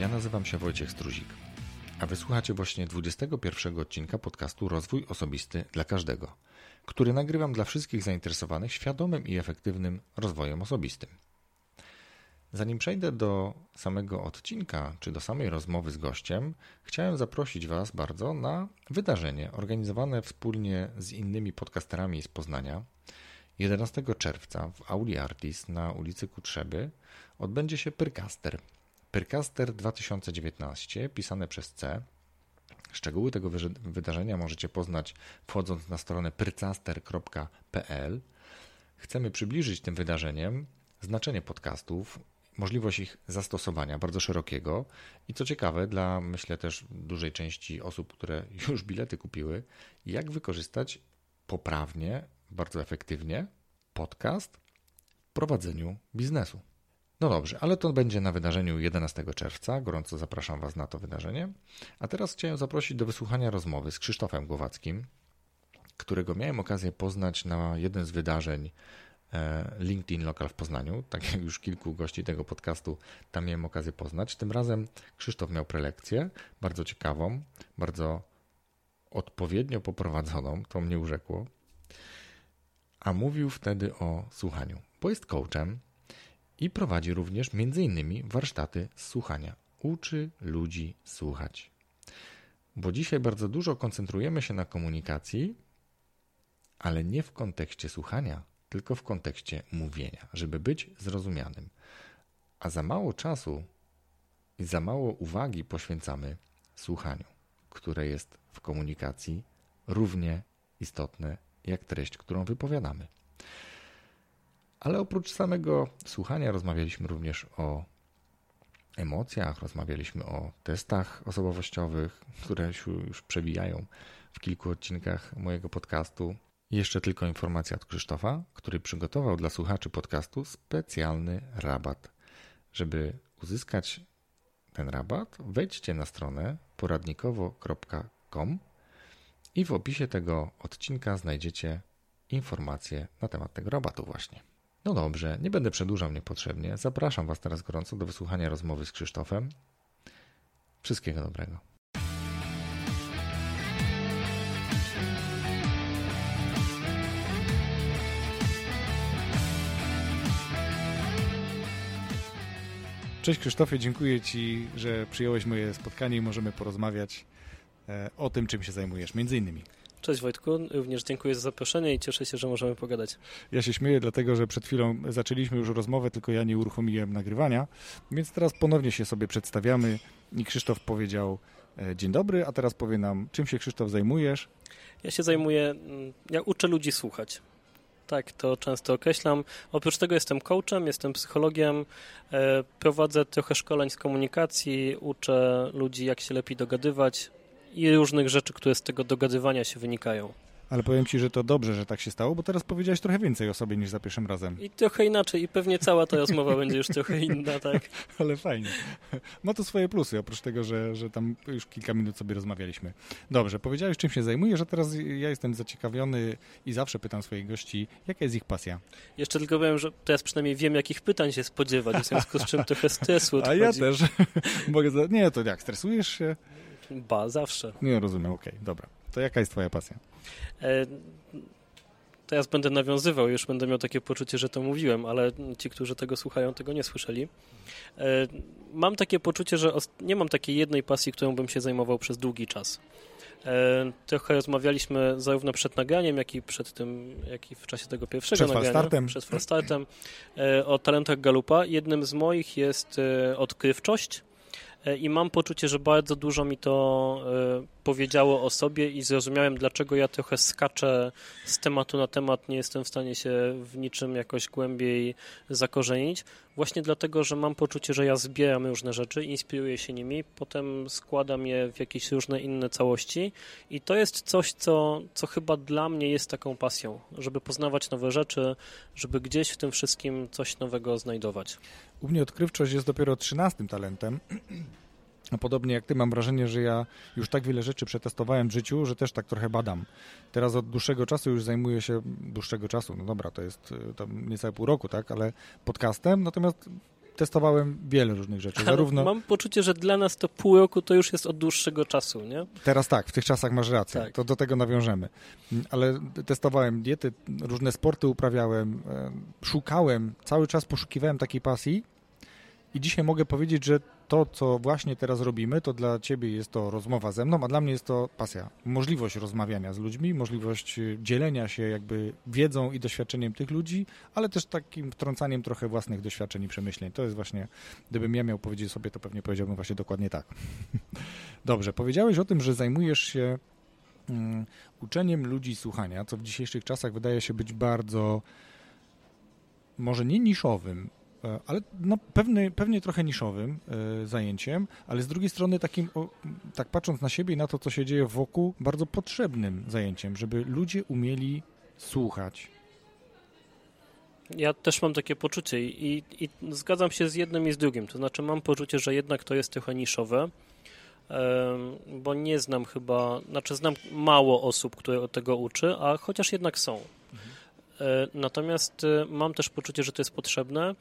Ja nazywam się Wojciech Struzik, a wysłuchacie właśnie 21 odcinka podcastu Rozwój Osobisty dla Każdego, który nagrywam dla wszystkich zainteresowanych świadomym i efektywnym rozwojem osobistym. Zanim przejdę do samego odcinka, czy do samej rozmowy z gościem, chciałem zaprosić Was bardzo na wydarzenie organizowane wspólnie z innymi podcasterami z Poznania. 11 czerwca w Auli Artis na ulicy Kutrzeby odbędzie się Pyrcaster. Pyrcaster 2019, pisane przez C. Szczegóły tego wydarzenia możecie poznać wchodząc na stronę pyrcaster.pl. Chcemy przybliżyć tym wydarzeniem znaczenie podcastów, możliwość ich zastosowania bardzo szerokiego i co ciekawe, dla myślę też dużej części osób, które już bilety kupiły, jak wykorzystać poprawnie, bardzo efektywnie podcast w prowadzeniu biznesu. No dobrze, ale to będzie na wydarzeniu 11 czerwca. Gorąco zapraszam Was na to wydarzenie. A teraz chciałem zaprosić do wysłuchania rozmowy z Krzysztofem Głowackim, którego miałem okazję poznać na jeden z wydarzeń E, LinkedIn Local w Poznaniu. Tak jak już kilku gości tego podcastu tam miałem okazję poznać. Tym razem Krzysztof miał prelekcję, bardzo ciekawą, bardzo odpowiednio poprowadzoną, to mnie urzekło. A mówił wtedy o słuchaniu, bo jest coachem i prowadzi również innymi warsztaty słuchania. Uczy ludzi słuchać. Bo dzisiaj bardzo dużo koncentrujemy się na komunikacji, ale nie w kontekście słuchania, tylko w kontekście mówienia, żeby być zrozumianym. A za mało czasu i za mało uwagi poświęcamy słuchaniu, które jest w komunikacji równie istotne jak treść, którą wypowiadamy. Ale oprócz samego słuchania rozmawialiśmy również o emocjach, rozmawialiśmy o testach osobowościowych, które się już przewijają w kilku odcinkach mojego podcastu. Jeszcze tylko informacja od Krzysztofa, który przygotował dla słuchaczy podcastu specjalny rabat. Żeby uzyskać ten rabat, wejdźcie na stronę poradnikowo.com i w opisie tego odcinka znajdziecie informacje na temat tego rabatu właśnie. No dobrze, nie będę przedłużał niepotrzebnie. Zapraszam Was teraz gorąco do wysłuchania rozmowy z Krzysztofem. Wszystkiego dobrego. Cześć Krzysztofie, dziękuję Ci, że przyjąłeś moje spotkanie i możemy porozmawiać e, o tym, czym się zajmujesz, między innymi. Cześć Wojtku, również dziękuję za zaproszenie i cieszę się, że możemy pogadać. Ja się śmieję, dlatego że przed chwilą zaczęliśmy już rozmowę, tylko ja nie uruchomiłem nagrywania, więc teraz ponownie się sobie przedstawiamy i Krzysztof powiedział e, dzień dobry, a teraz powie nam, czym się Krzysztof zajmujesz? Ja się zajmuję, mm, ja uczę ludzi słuchać. Tak, to często określam. Oprócz tego jestem coachem, jestem psychologiem, e, prowadzę trochę szkoleń z komunikacji, uczę ludzi, jak się lepiej dogadywać i różnych rzeczy, które z tego dogadywania się wynikają. Ale powiem Ci, że to dobrze, że tak się stało, bo teraz powiedziałeś trochę więcej o sobie niż za pierwszym razem. I trochę inaczej i pewnie cała ta rozmowa będzie już trochę inna, tak? Ale fajnie. Ma to swoje plusy, oprócz tego, że, że tam już kilka minut sobie rozmawialiśmy. Dobrze, powiedziałeś czym się zajmujesz, a teraz ja jestem zaciekawiony i zawsze pytam swoich gości, jaka jest ich pasja. Jeszcze tylko powiem, że teraz przynajmniej wiem, jakich pytań się spodziewać, w związku z czym trochę stresu odchodzi. A ja też. Mogę za... Nie, to jak, stresujesz się? Ba, zawsze. Nie, rozumiem, okej, okay, dobra. To jaka jest twoja pasja? E, teraz będę nawiązywał, już będę miał takie poczucie, że to mówiłem, ale ci, którzy tego słuchają, tego nie słyszeli. E, mam takie poczucie, że nie mam takiej jednej pasji, którą bym się zajmował przez długi czas. E, trochę rozmawialiśmy zarówno przed nagraniem, jak i przed tym, jak i w czasie tego pierwszego przed nagrania. Startem. Przed falstartem. O talentach Galupa. Jednym z moich jest odkrywczość i mam poczucie, że bardzo dużo mi to powiedziało o sobie i zrozumiałem, dlaczego ja trochę skaczę z tematu na temat, nie jestem w stanie się w niczym jakoś głębiej zakorzenić. Właśnie dlatego, że mam poczucie, że ja zbieram różne rzeczy, inspiruję się nimi, potem składam je w jakieś różne inne całości i to jest coś, co, co chyba dla mnie jest taką pasją, żeby poznawać nowe rzeczy, żeby gdzieś w tym wszystkim coś nowego znajdować. U mnie odkrywczość jest dopiero trzynastym talentem. A podobnie jak ty, mam wrażenie, że ja już tak wiele rzeczy przetestowałem w życiu, że też tak trochę badam. Teraz od dłuższego czasu już zajmuję się, dłuższego czasu, no dobra, to jest to niecałe pół roku, tak, ale podcastem, natomiast testowałem wiele różnych rzeczy. Zarówno... Mam poczucie, że dla nas to pół roku to już jest od dłuższego czasu, nie? Teraz tak, w tych czasach masz rację, tak. to do tego nawiążemy. Ale testowałem diety, różne sporty uprawiałem, szukałem, cały czas poszukiwałem takiej pasji i dzisiaj mogę powiedzieć, że to, co właśnie teraz robimy, to dla ciebie jest to rozmowa ze mną, a dla mnie jest to pasja. Możliwość rozmawiania z ludźmi, możliwość y, dzielenia się jakby wiedzą i doświadczeniem tych ludzi, ale też takim wtrącaniem trochę własnych doświadczeń i przemyśleń. To jest właśnie, gdybym ja miał powiedzieć sobie, to pewnie powiedziałbym właśnie dokładnie tak. Dobrze, powiedziałeś o tym, że zajmujesz się um, uczeniem ludzi słuchania, co w dzisiejszych czasach wydaje się być bardzo może nie niszowym, ale no, pewnie, pewnie trochę niszowym e, zajęciem, ale z drugiej strony takim, tak patrząc na siebie i na to, co się dzieje wokół, bardzo potrzebnym zajęciem, żeby ludzie umieli słuchać. Ja też mam takie poczucie i, i, zgadzam się z jednym i z drugim. To znaczy, mam poczucie, że jednak to jest trochę niszowe, bo nie znam chyba, znaczy znam mało osób, które tego uczy, a chociaż jednak są. E, natomiast mam też poczucie, że to jest potrzebne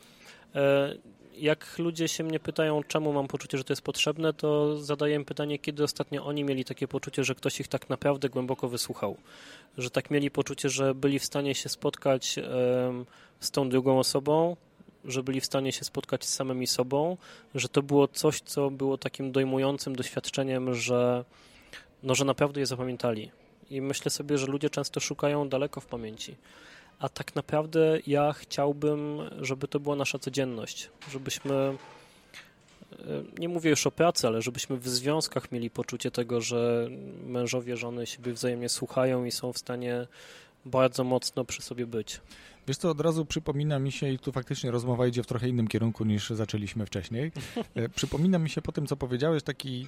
E, jak ludzie się mnie pytają, czemu mam poczucie, że to jest potrzebne, to zadaję im pytanie, kiedy ostatnio oni mieli takie poczucie, że ktoś ich tak naprawdę głęboko wysłuchał. Że tak mieli poczucie, że byli w stanie się spotkać z tą drugą osobą, że byli w stanie się spotkać z samymi sobą, że to było coś, co było takim dojmującym doświadczeniem, że, no, że naprawdę je zapamiętali. I myślę sobie, że ludzie często szukają daleko w pamięci a tak naprawdę ja chciałbym, żeby to była nasza codzienność, żebyśmy, e, nie mówię już o pracy, ale żebyśmy w związkach mieli poczucie tego, że mężowie, żony siebie wzajemnie słuchają i są w stanie bardzo mocno przy sobie być. Wiesz co, od razu przypomina mi się, i tu faktycznie rozmowa idzie w trochę innym kierunku niż zaczęliśmy wcześniej, e, przypomina mi się po tym, co powiedziałeś, taki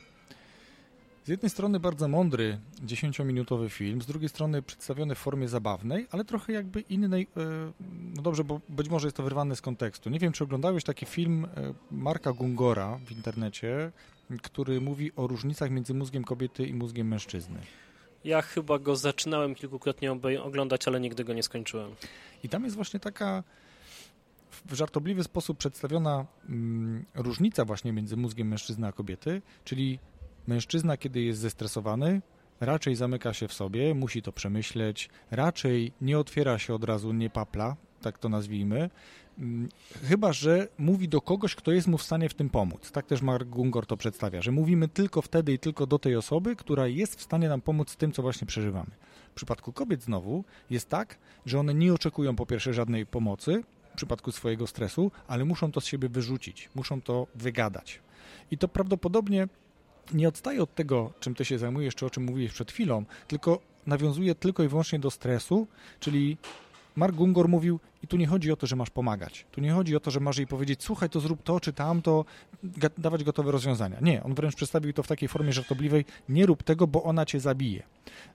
z jednej strony bardzo mądry, 10-minutowy film, z drugiej strony przedstawiony w formie zabawnej, ale trochę jakby innej, e, no dobrze, bo być może jest to wyrwane z kontekstu. Nie wiem, czy oglądałeś taki film e, Marka Gungora w internecie, który mówi o różnicach między mózgiem kobiety i mózgiem mężczyzny. Ja chyba go zaczynałem kilkukrotnie oglądać, ale nigdy go nie skończyłem. I tam jest właśnie taka w żartobliwy sposób przedstawiona mm, różnica właśnie między mózgiem mężczyzny a kobiety, czyli Mężczyzna, kiedy jest zestresowany, raczej zamyka się w sobie, musi to przemyśleć, raczej nie otwiera się od razu, nie papla, tak to nazwijmy, mm, chyba że mówi do kogoś, kto jest mu w stanie w tym pomóc. Tak też Mark Gungor to przedstawia, że mówimy tylko wtedy i tylko do tej osoby, która jest w stanie nam pomóc z tym, co właśnie przeżywamy. W przypadku kobiet znowu jest tak, że one nie oczekują po pierwsze żadnej pomocy w przypadku swojego stresu, ale muszą to z siebie wyrzucić, muszą to wygadać. I to prawdopodobnie nie odstaje od tego, czym ty się zajmujesz, czy o czym mówiłeś przed chwilą, tylko nawiązuje tylko i wyłącznie do stresu, czyli Mark Gungor mówił, i tu nie chodzi o to, że masz pomagać. Tu nie chodzi o to, że masz jej powiedzieć, słuchaj, to zrób to czy tamto, dawać gotowe rozwiązania. Nie, on wręcz przedstawił to w takiej formie żartobliwej, nie rób tego, bo ona cię zabije.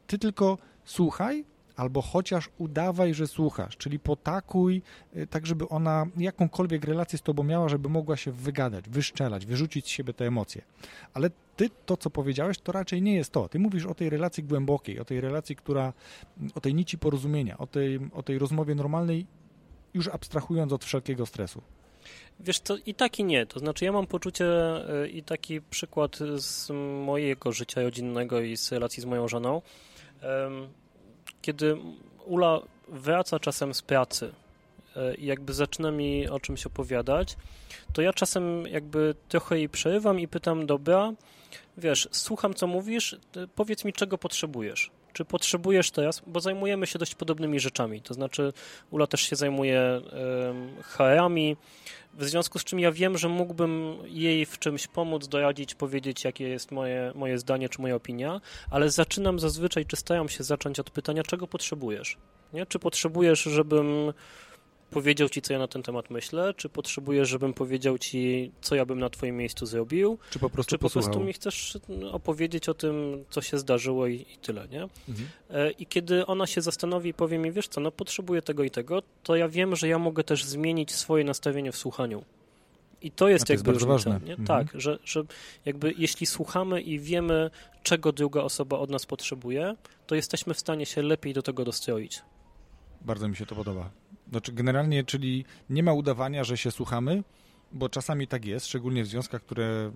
Ty tylko słuchaj, albo chociaż udawaj, że słuchasz, czyli potakuj, y, tak żeby ona jakąkolwiek relację z tobą miała, żeby mogła się wygadać, wyszczelać, wyrzucić z siebie te emocje. Ale ty to, co powiedziałeś, to raczej nie jest to. Ty mówisz o tej relacji głębokiej, o tej relacji, która, o tej nici porozumienia, o tej, o tej rozmowie normalnej, już abstrahując od wszelkiego stresu. Wiesz co, i tak i nie. To znaczy ja mam poczucie y, i taki przykład z mojego życia rodzinnego i z relacji z moją żoną kiedy Ula wraca czasem z pracy e, i jakby zaczyna mi o czymś opowiadać, to ja czasem jakby trochę jej przerywam i pytam, dobra, wiesz, słucham co mówisz, powiedz mi czego potrzebujesz. Czy potrzebujesz teraz, bo zajmujemy się dość podobnymi rzeczami, to znaczy Ula też się zajmuje HR-ami, w związku z czym ja wiem, że mógłbym jej w czymś pomóc, doradzić, powiedzieć, jakie jest moje, moje zdanie czy moja opinia, ale zaczynam zazwyczaj, czy staram się zacząć od pytania, czego potrzebujesz? Nie? Czy potrzebujesz, żebym powiedział ci, co ja na ten temat myślę, czy potrzebujesz, żebym powiedział ci, co ja bym na twoim miejscu zrobił, czy po prostu, czy po prostu mi chcesz opowiedzieć o tym, co się zdarzyło i, i tyle, nie? Mhm. E, I kiedy ona się zastanowi i powie mi, wiesz co, no potrzebuję tego i tego, to ja wiem, że ja mogę też zmienić swoje nastawienie w słuchaniu. I to jest to jakby jest różnica, nie? Mhm. Tak, że, że jakby jeśli słuchamy i wiemy, czego druga osoba od nas potrzebuje, to jesteśmy w stanie się lepiej do tego dostroić. Bardzo mi się to podoba. Znaczy generalnie, czyli nie ma udawania, że się słuchamy, bo czasami tak jest, szczególnie w związkach, które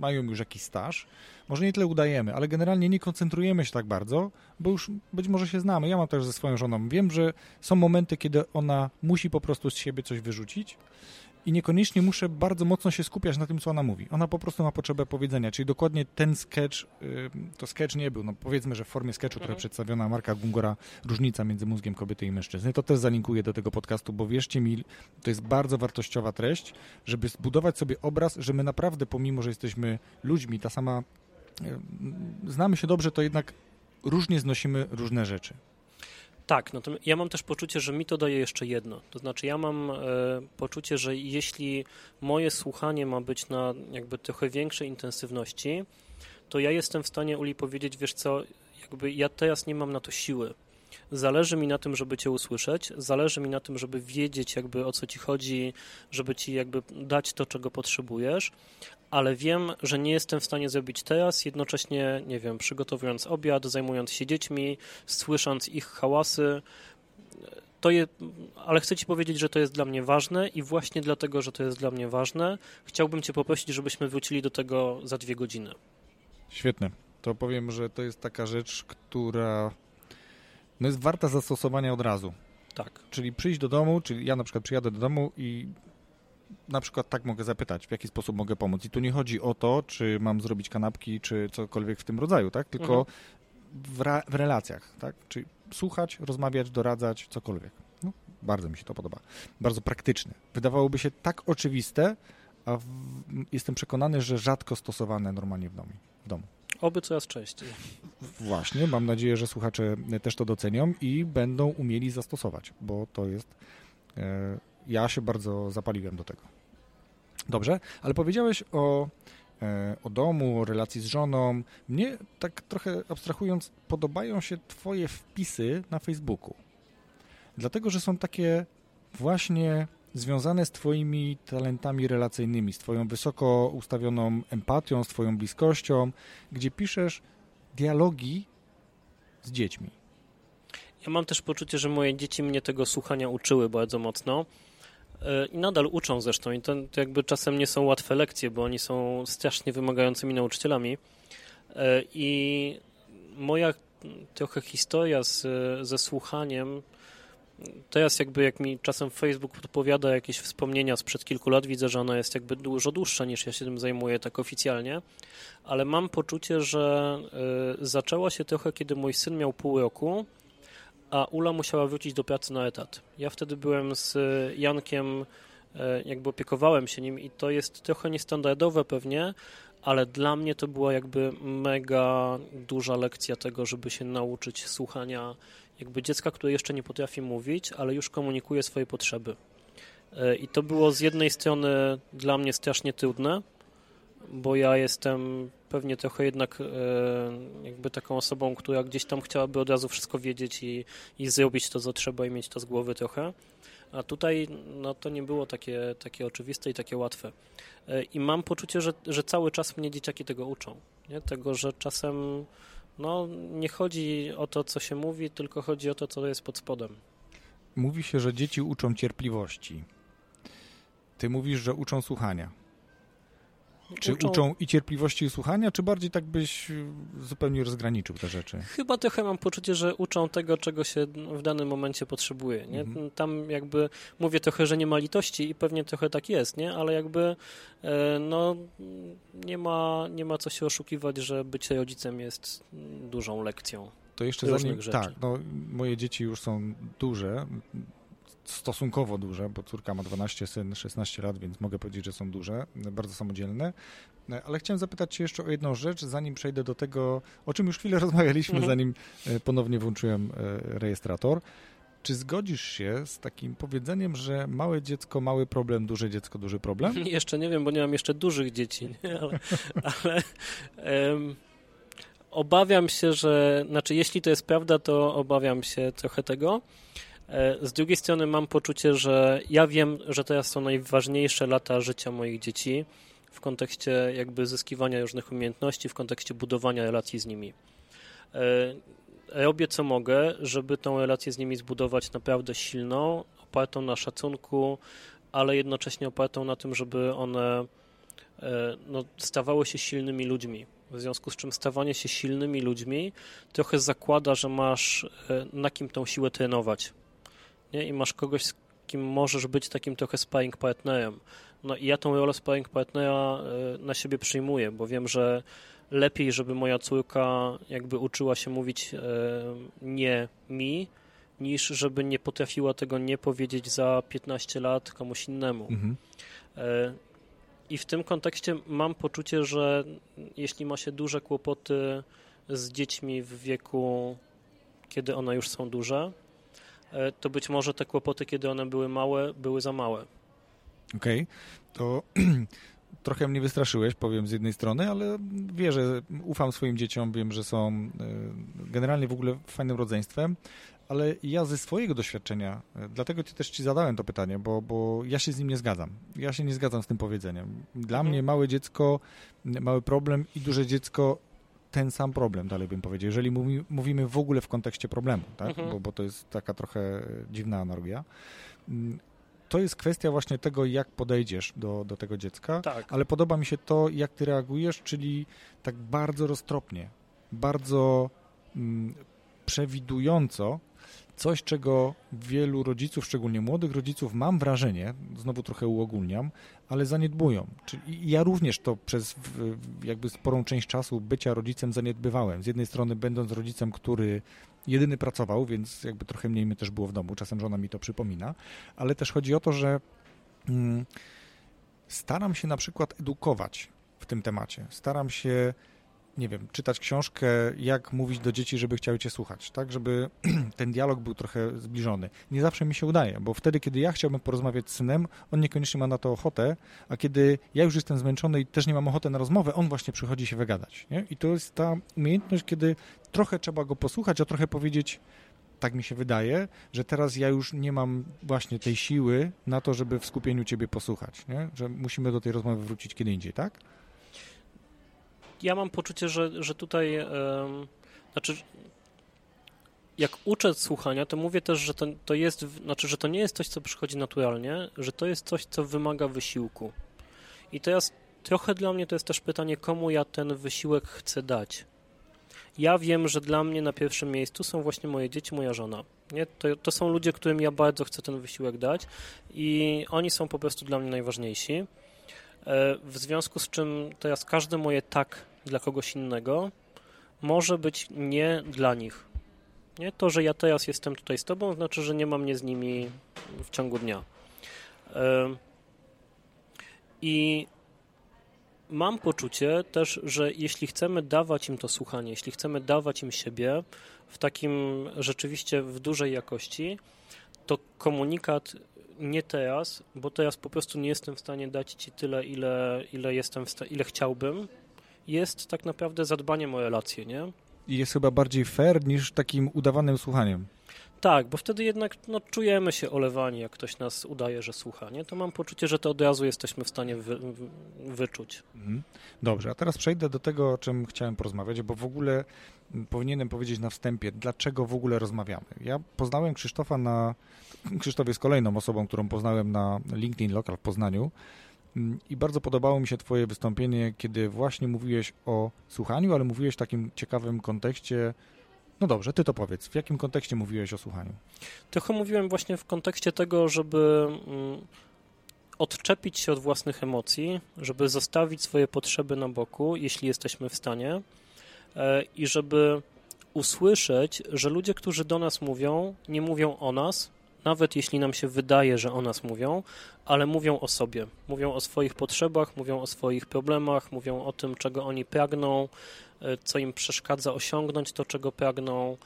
mają już jakiś staż. Może nie tyle udajemy, ale generalnie nie koncentrujemy się tak bardzo, bo już być może się znamy. Ja mam też ze swoją żoną. Wiem, że są momenty, kiedy ona musi po prostu z siebie coś wyrzucić i niekoniecznie muszę bardzo mocno się skupiać na tym, co ona mówi. Ona po prostu ma potrzebę powiedzenia, czyli dokładnie ten sketch, y, to sketch nie był, no powiedzmy, że w formie sketchu, mhm. przedstawiona Marka Gungora, różnica między mózgiem kobiety i mężczyzny, to też zalinkuję do tego podcastu, bo wierzcie mi, to jest bardzo wartościowa treść, żeby zbudować sobie obraz, że my naprawdę, pomimo, że jesteśmy ludźmi, ta sama, y, znamy się dobrze, to jednak różnie znosimy różne rzeczy. Tak, natomiast ja mam też poczucie, że mi to daje jeszcze jedno. To znaczy, ja mam e, poczucie, że jeśli moje słuchanie ma być na jakby trochę większej intensywności, to ja jestem w stanie Uli powiedzieć, wiesz co, jakby ja teraz nie mam na to siły. Zależy mi na tym, żeby Cię usłyszeć, zależy mi na tym, żeby wiedzieć jakby o co Ci chodzi, żeby Ci jakby dać to, czego potrzebujesz, ale wiem, że nie jestem w stanie zrobić teraz, jednocześnie, nie wiem, przygotowując obiad, zajmując się dziećmi, słysząc ich hałasy, to je, ale chcę Ci powiedzieć, że to jest dla mnie ważne i właśnie dlatego, że to jest dla mnie ważne, chciałbym Cię poprosić, żebyśmy wrócili do tego za dwie godziny. Świetne. To powiem, że to jest taka rzecz, która no jest warta zastosowania od razu. Tak. Czyli przyjść do domu, czyli ja na przykład przyjadę do domu i na przykład tak mogę zapytać, w jaki sposób mogę pomóc. I tu nie chodzi o to, czy mam zrobić kanapki, czy cokolwiek w tym rodzaju, tak? Tylko mhm. w, w, relacjach, tak? Czyli słuchać, rozmawiać, doradzać, cokolwiek. No, bardzo mi się to podoba. Bardzo praktyczne. Wydawałoby się tak oczywiste, a w, jestem przekonany, że rzadko stosowane normalnie w domu. W domu. Oby coraz częściej. Właśnie, mam nadzieję, że słuchacze też to docenią i będą umieli zastosować, bo to jest. E, ja się bardzo zapaliłem do tego. Dobrze, ale powiedziałeś o, e, o domu, o relacji z żoną. Mnie, tak trochę abstrahując, podobają się Twoje wpisy na Facebooku. Dlatego, że są takie właśnie związane z Twoimi talentami relacyjnymi, z Twoją wysoko ustawioną empatią, z Twoją bliskością, gdzie piszesz dialogi z dziećmi. Ja mam też poczucie, że moje dzieci mnie tego słuchania uczyły bardzo mocno. E, I nadal uczą zresztą, i to, to jakby czasem nie są łatwe lekcje, bo oni są strasznie wymagającymi nauczycielami. E, I moja trochę historia z, ze słuchaniem Teraz jakby jak mi czasem Facebook podpowiada jakieś wspomnienia sprzed kilku lat, widzę, że ona jest jakby dużo dłuższa niż ja się tym zajmuję tak oficjalnie, ale mam poczucie, że y, zaczęła się trochę, kiedy mój syn miał pół roku, a Ula musiała wrócić do pracy na etat. Ja wtedy byłem z Jankiem, y, jakby opiekowałem się nim i to jest trochę niestandardowe pewnie, ale dla mnie to była jakby mega duża lekcja tego, żeby się nauczyć słuchania jakby dziecka, które jeszcze nie potrafi mówić, ale już komunikuje swoje potrzeby. E, I to było z jednej strony dla mnie strasznie trudne, bo ja jestem pewnie trochę jednak e, jakby taką osobą, która gdzieś tam chciałaby od razu wszystko wiedzieć i, i zrobić to, co trzeba i mieć to z głowy trochę. A tutaj no, to nie było takie, takie oczywiste i takie łatwe. E, I mam poczucie, że, że cały czas mnie dzieciaki tego uczą. Nie? Tego, że czasem no, nie chodzi o to, co się mówi, tylko chodzi o to, co jest pod spodem. Mówi się, że dzieci uczą cierpliwości. Ty mówisz, że uczą słuchania. Czy uczą... uczą... i cierpliwości i słuchania, czy bardziej tak byś y, zupełnie rozgraniczył te rzeczy? Chyba trochę mam poczucie, że uczą tego, czego się w danym momencie potrzebuje. Nie? Mhm. Tam jakby mówię trochę, że nie ma litości i pewnie trochę tak jest, nie? ale jakby e, no, nie, ma, nie ma co się oszukiwać, że bycie rodzicem jest dużą lekcją. To jeszcze zanim, rzeczy. tak, no, moje dzieci już są duże, stosunkowo duże, bo córka ma 12, syn 16 lat, więc mogę powiedzieć, że są duże, bardzo samodzielne. Ale chciałem zapytać Cię jeszcze o jedną rzecz, zanim przejdę do tego, o czym już chwilę rozmawialiśmy, mhm. zanim e, ponownie włączyłem e, rejestrator. Czy zgodzisz się z takim powiedzeniem, że małe dziecko, mały problem, duże dziecko, duży problem? Jeszcze nie wiem, bo nie mam jeszcze dużych dzieci, nie? ale, ale um, obawiam się, że, znaczy jeśli to jest prawda, to obawiam się trochę tego. E, z drugiej strony mam poczucie, że ja wiem, że teraz są najważniejsze lata życia moich dzieci w kontekście jakby zyskiwania różnych umiejętności, w kontekście budowania relacji z nimi. E, robię co mogę, żeby tą relację z nimi zbudować naprawdę silną, opartą na szacunku, ale jednocześnie opartą na tym, żeby one no, stawały się silnymi ludźmi. W związku z czym stawanie się silnymi ludźmi trochę zakłada, że masz na kim tą siłę trenować. Nie? I masz kogoś, z kim możesz być takim trochę sparring partnerem. No i ja tą rolę sparring partnera na siebie przyjmuję, bo wiem, że lepiej, żeby moja córka jakby uczyła się mówić e, nie mi, niż żeby nie potrafiła tego nie powiedzieć za 15 lat komuś innemu. Mhm. E, I w tym kontekście mam poczucie, że jeśli ma się duże kłopoty z dziećmi w wieku, kiedy one już są duże, e, to być może te kłopoty, kiedy one były małe, były za małe. Okej, okay. to trochę mnie wystraszyłeś, powiem z jednej strony, ale wierzę, ufam swoim dzieciom, wiem, że są e, generalnie w ogóle fajnym rodzeństwem, ale ja ze swojego doświadczenia, e, dlatego też ci zadałem to pytanie, bo, bo ja się z nim nie zgadzam. Ja się nie zgadzam z tym powiedzeniem. Dla mhm. mnie małe dziecko, mały problem i duże dziecko ten sam problem, dalej bym powiedział, jeżeli mówi, mówimy w ogóle w kontekście problemu, tak? Mhm. Bo, bo to jest taka trochę dziwna analogia mm, to jest kwestia właśnie tego, jak podejdziesz do, do tego dziecka, tak. ale podoba mi się to, jak ty reagujesz, czyli tak bardzo roztropnie, bardzo mm, przewidująco, coś, czego wielu rodziców, szczególnie młodych rodziców, mam wrażenie, znowu trochę uogólniam, ale zaniedbują. Czyli ja również to przez jakby sporą część czasu bycia rodzicem zaniedbywałem. Z jednej strony będąc rodzicem, który jedyny pracował, więc jakby trochę mniej mi też było w domu, czasem żona mi to przypomina, ale też chodzi o to, że mm, staram się na przykład edukować w tym temacie. Staram się nie wiem, czytać książkę, jak mówić do dzieci, żeby chciały cię słuchać, tak, żeby ten dialog był trochę zbliżony. Nie zawsze mi się udaje, bo wtedy, kiedy ja chciałbym porozmawiać z synem, on niekoniecznie ma na to ochotę, a kiedy ja już jestem zmęczony i też nie mam ochoty na rozmowę, on właśnie przychodzi się wygadać, nie? I to jest ta umiejętność, kiedy trochę trzeba go posłuchać, a trochę powiedzieć, tak mi się wydaje, że teraz ja już nie mam właśnie tej siły na to, żeby w skupieniu ciebie posłuchać, nie? Że musimy do tej rozmowy wrócić kiedy indziej, tak? Ja mam poczucie, że, że tutaj, znaczy, jak uczę słuchania, to mówię też, że to, to jest, znaczy, że to nie jest coś, co przychodzi naturalnie, że to jest coś, co wymaga wysiłku. I teraz trochę dla mnie to jest też pytanie, komu ja ten wysiłek chcę dać. Ja wiem, że dla mnie na pierwszym miejscu są właśnie moje dzieci, moja żona. Nie? To, to są ludzie, którym ja bardzo chcę ten wysiłek dać i oni są po prostu dla mnie najważniejsi. E, w związku z czym teraz każde moje tak dla kogoś innego może być nie dla nich. Nie? To, że ja teraz jestem tutaj z tobą, znaczy, że nie mam mnie z nimi w ciągu dnia. E, I mam poczucie też, że jeśli chcemy dawać im to słuchanie, jeśli chcemy dawać im siebie w takim rzeczywiście w dużej jakości, to komunikat nie teraz, bo teraz po prostu nie jestem w stanie dać ci tyle, ile, ile jestem, ile chciałbym. Jest tak naprawdę zadbaniem o relacje, nie? I jest chyba bardziej fair niż takim udawanym słuchaniem. Tak, bo wtedy jednak no, czujemy się olewani, jak ktoś nas udaje, że słucha, nie? To mam poczucie, że to od razu jesteśmy w stanie wy, wy, wyczuć. Mhm. Dobrze, a teraz przejdę do tego, o czym chciałem porozmawiać, bo w ogóle powinienem powiedzieć na wstępie, dlaczego w ogóle rozmawiamy. Ja poznałem Krzysztofa na... Krzysztof jest kolejną osobą, którą poznałem na LinkedIn Local w Poznaniu i bardzo podobało mi się twoje wystąpienie, kiedy właśnie mówiłeś o słuchaniu, ale mówiłeś w takim ciekawym kontekście no dobrze, ty to powiedz. W jakim kontekście mówiłeś o słuchaniu? Trochę mówiłem właśnie w kontekście tego, żeby mm, odczepić się od własnych emocji, żeby zostawić swoje potrzeby na boku, jeśli jesteśmy w stanie, e, i żeby usłyszeć, że ludzie, którzy do nas mówią, nie mówią o nas, nawet jeśli nam się wydaje, że o nas mówią, ale mówią o sobie. Mówią o swoich potrzebach, mówią o swoich problemach, mówią o tym, czego oni pragną, co im przeszkadza osiągnąć to, czego pragną.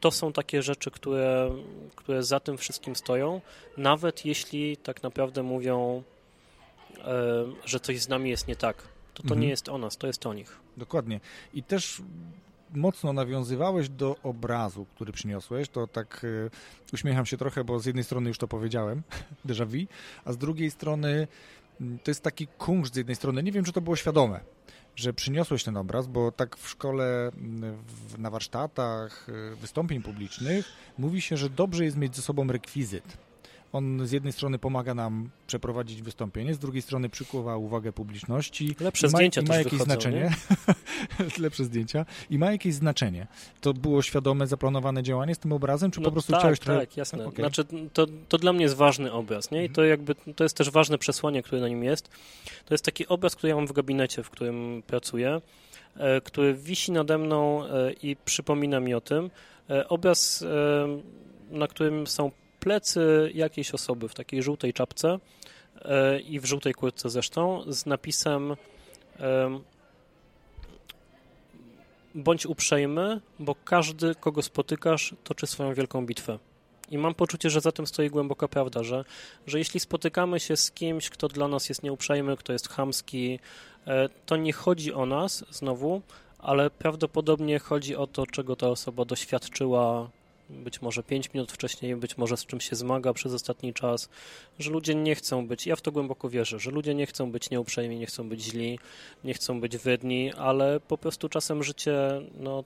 To są takie rzeczy, które, które za tym wszystkim stoją, nawet jeśli tak naprawdę mówią, e, że coś z nami jest nie tak. To to mhm. nie jest o nas, to jest o nich. Dokładnie. I też mocno nawiązywałeś do obrazu, który przyniosłeś, to tak y, uśmiecham się trochę, bo z jednej strony już to powiedziałem, déjà vu, a z drugiej strony y, to jest taki kunszt z jednej strony, nie wiem, czy to było świadome, że przyniosłeś ten obraz, bo tak w szkole, w, na warsztatach, wystąpień publicznych mówi się, że dobrze jest mieć ze sobą rekwizyt, On z jednej strony pomaga nam przeprowadzić wystąpienie, z drugiej strony przykuwa uwagę publiczności. Lepsze ma, zdjęcia ma też jakieś wychodzą, znaczenie. Lepsze zdjęcia. I ma jakieś znaczenie. To było świadome, zaplanowane działanie z tym obrazem, czy po prostu tak, chciałeś tak, trochę... jasne. Okej. Znaczy, to, to dla mnie jest ważny obraz, nie? I Mhm. to jakby, to jest też ważne przesłanie, które na nim jest. To jest taki obraz, który ja mam w gabinecie, w którym pracuję, e, który wisi nade mną e, i przypomina mi o tym. E, obraz, na którym są plecy jakiejś osoby w takiej żółtej czapce e, i w żółtej kurtce zresztą, z napisem em, bądź uprzejmy, bo każdy, kogo spotykasz, toczy swoją wielką bitwę. I mam poczucie, że za tym stoi głęboka prawda, że, że jeśli spotykamy się z kimś, kto dla nas jest nieuprzejmy, kto jest chamski, e, to nie chodzi o nas znowu, ale prawdopodobnie chodzi o to, czego ta osoba doświadczyła być może 5 minut wcześniej, być może z czym się zmaga przez ostatni czas, że ludzie nie chcą być, ja w to głęboko wierzę, że ludzie nie chcą być nieuprzejmi, nie chcą być źli, nie chcą być wredni, ale po prostu czasem życie no,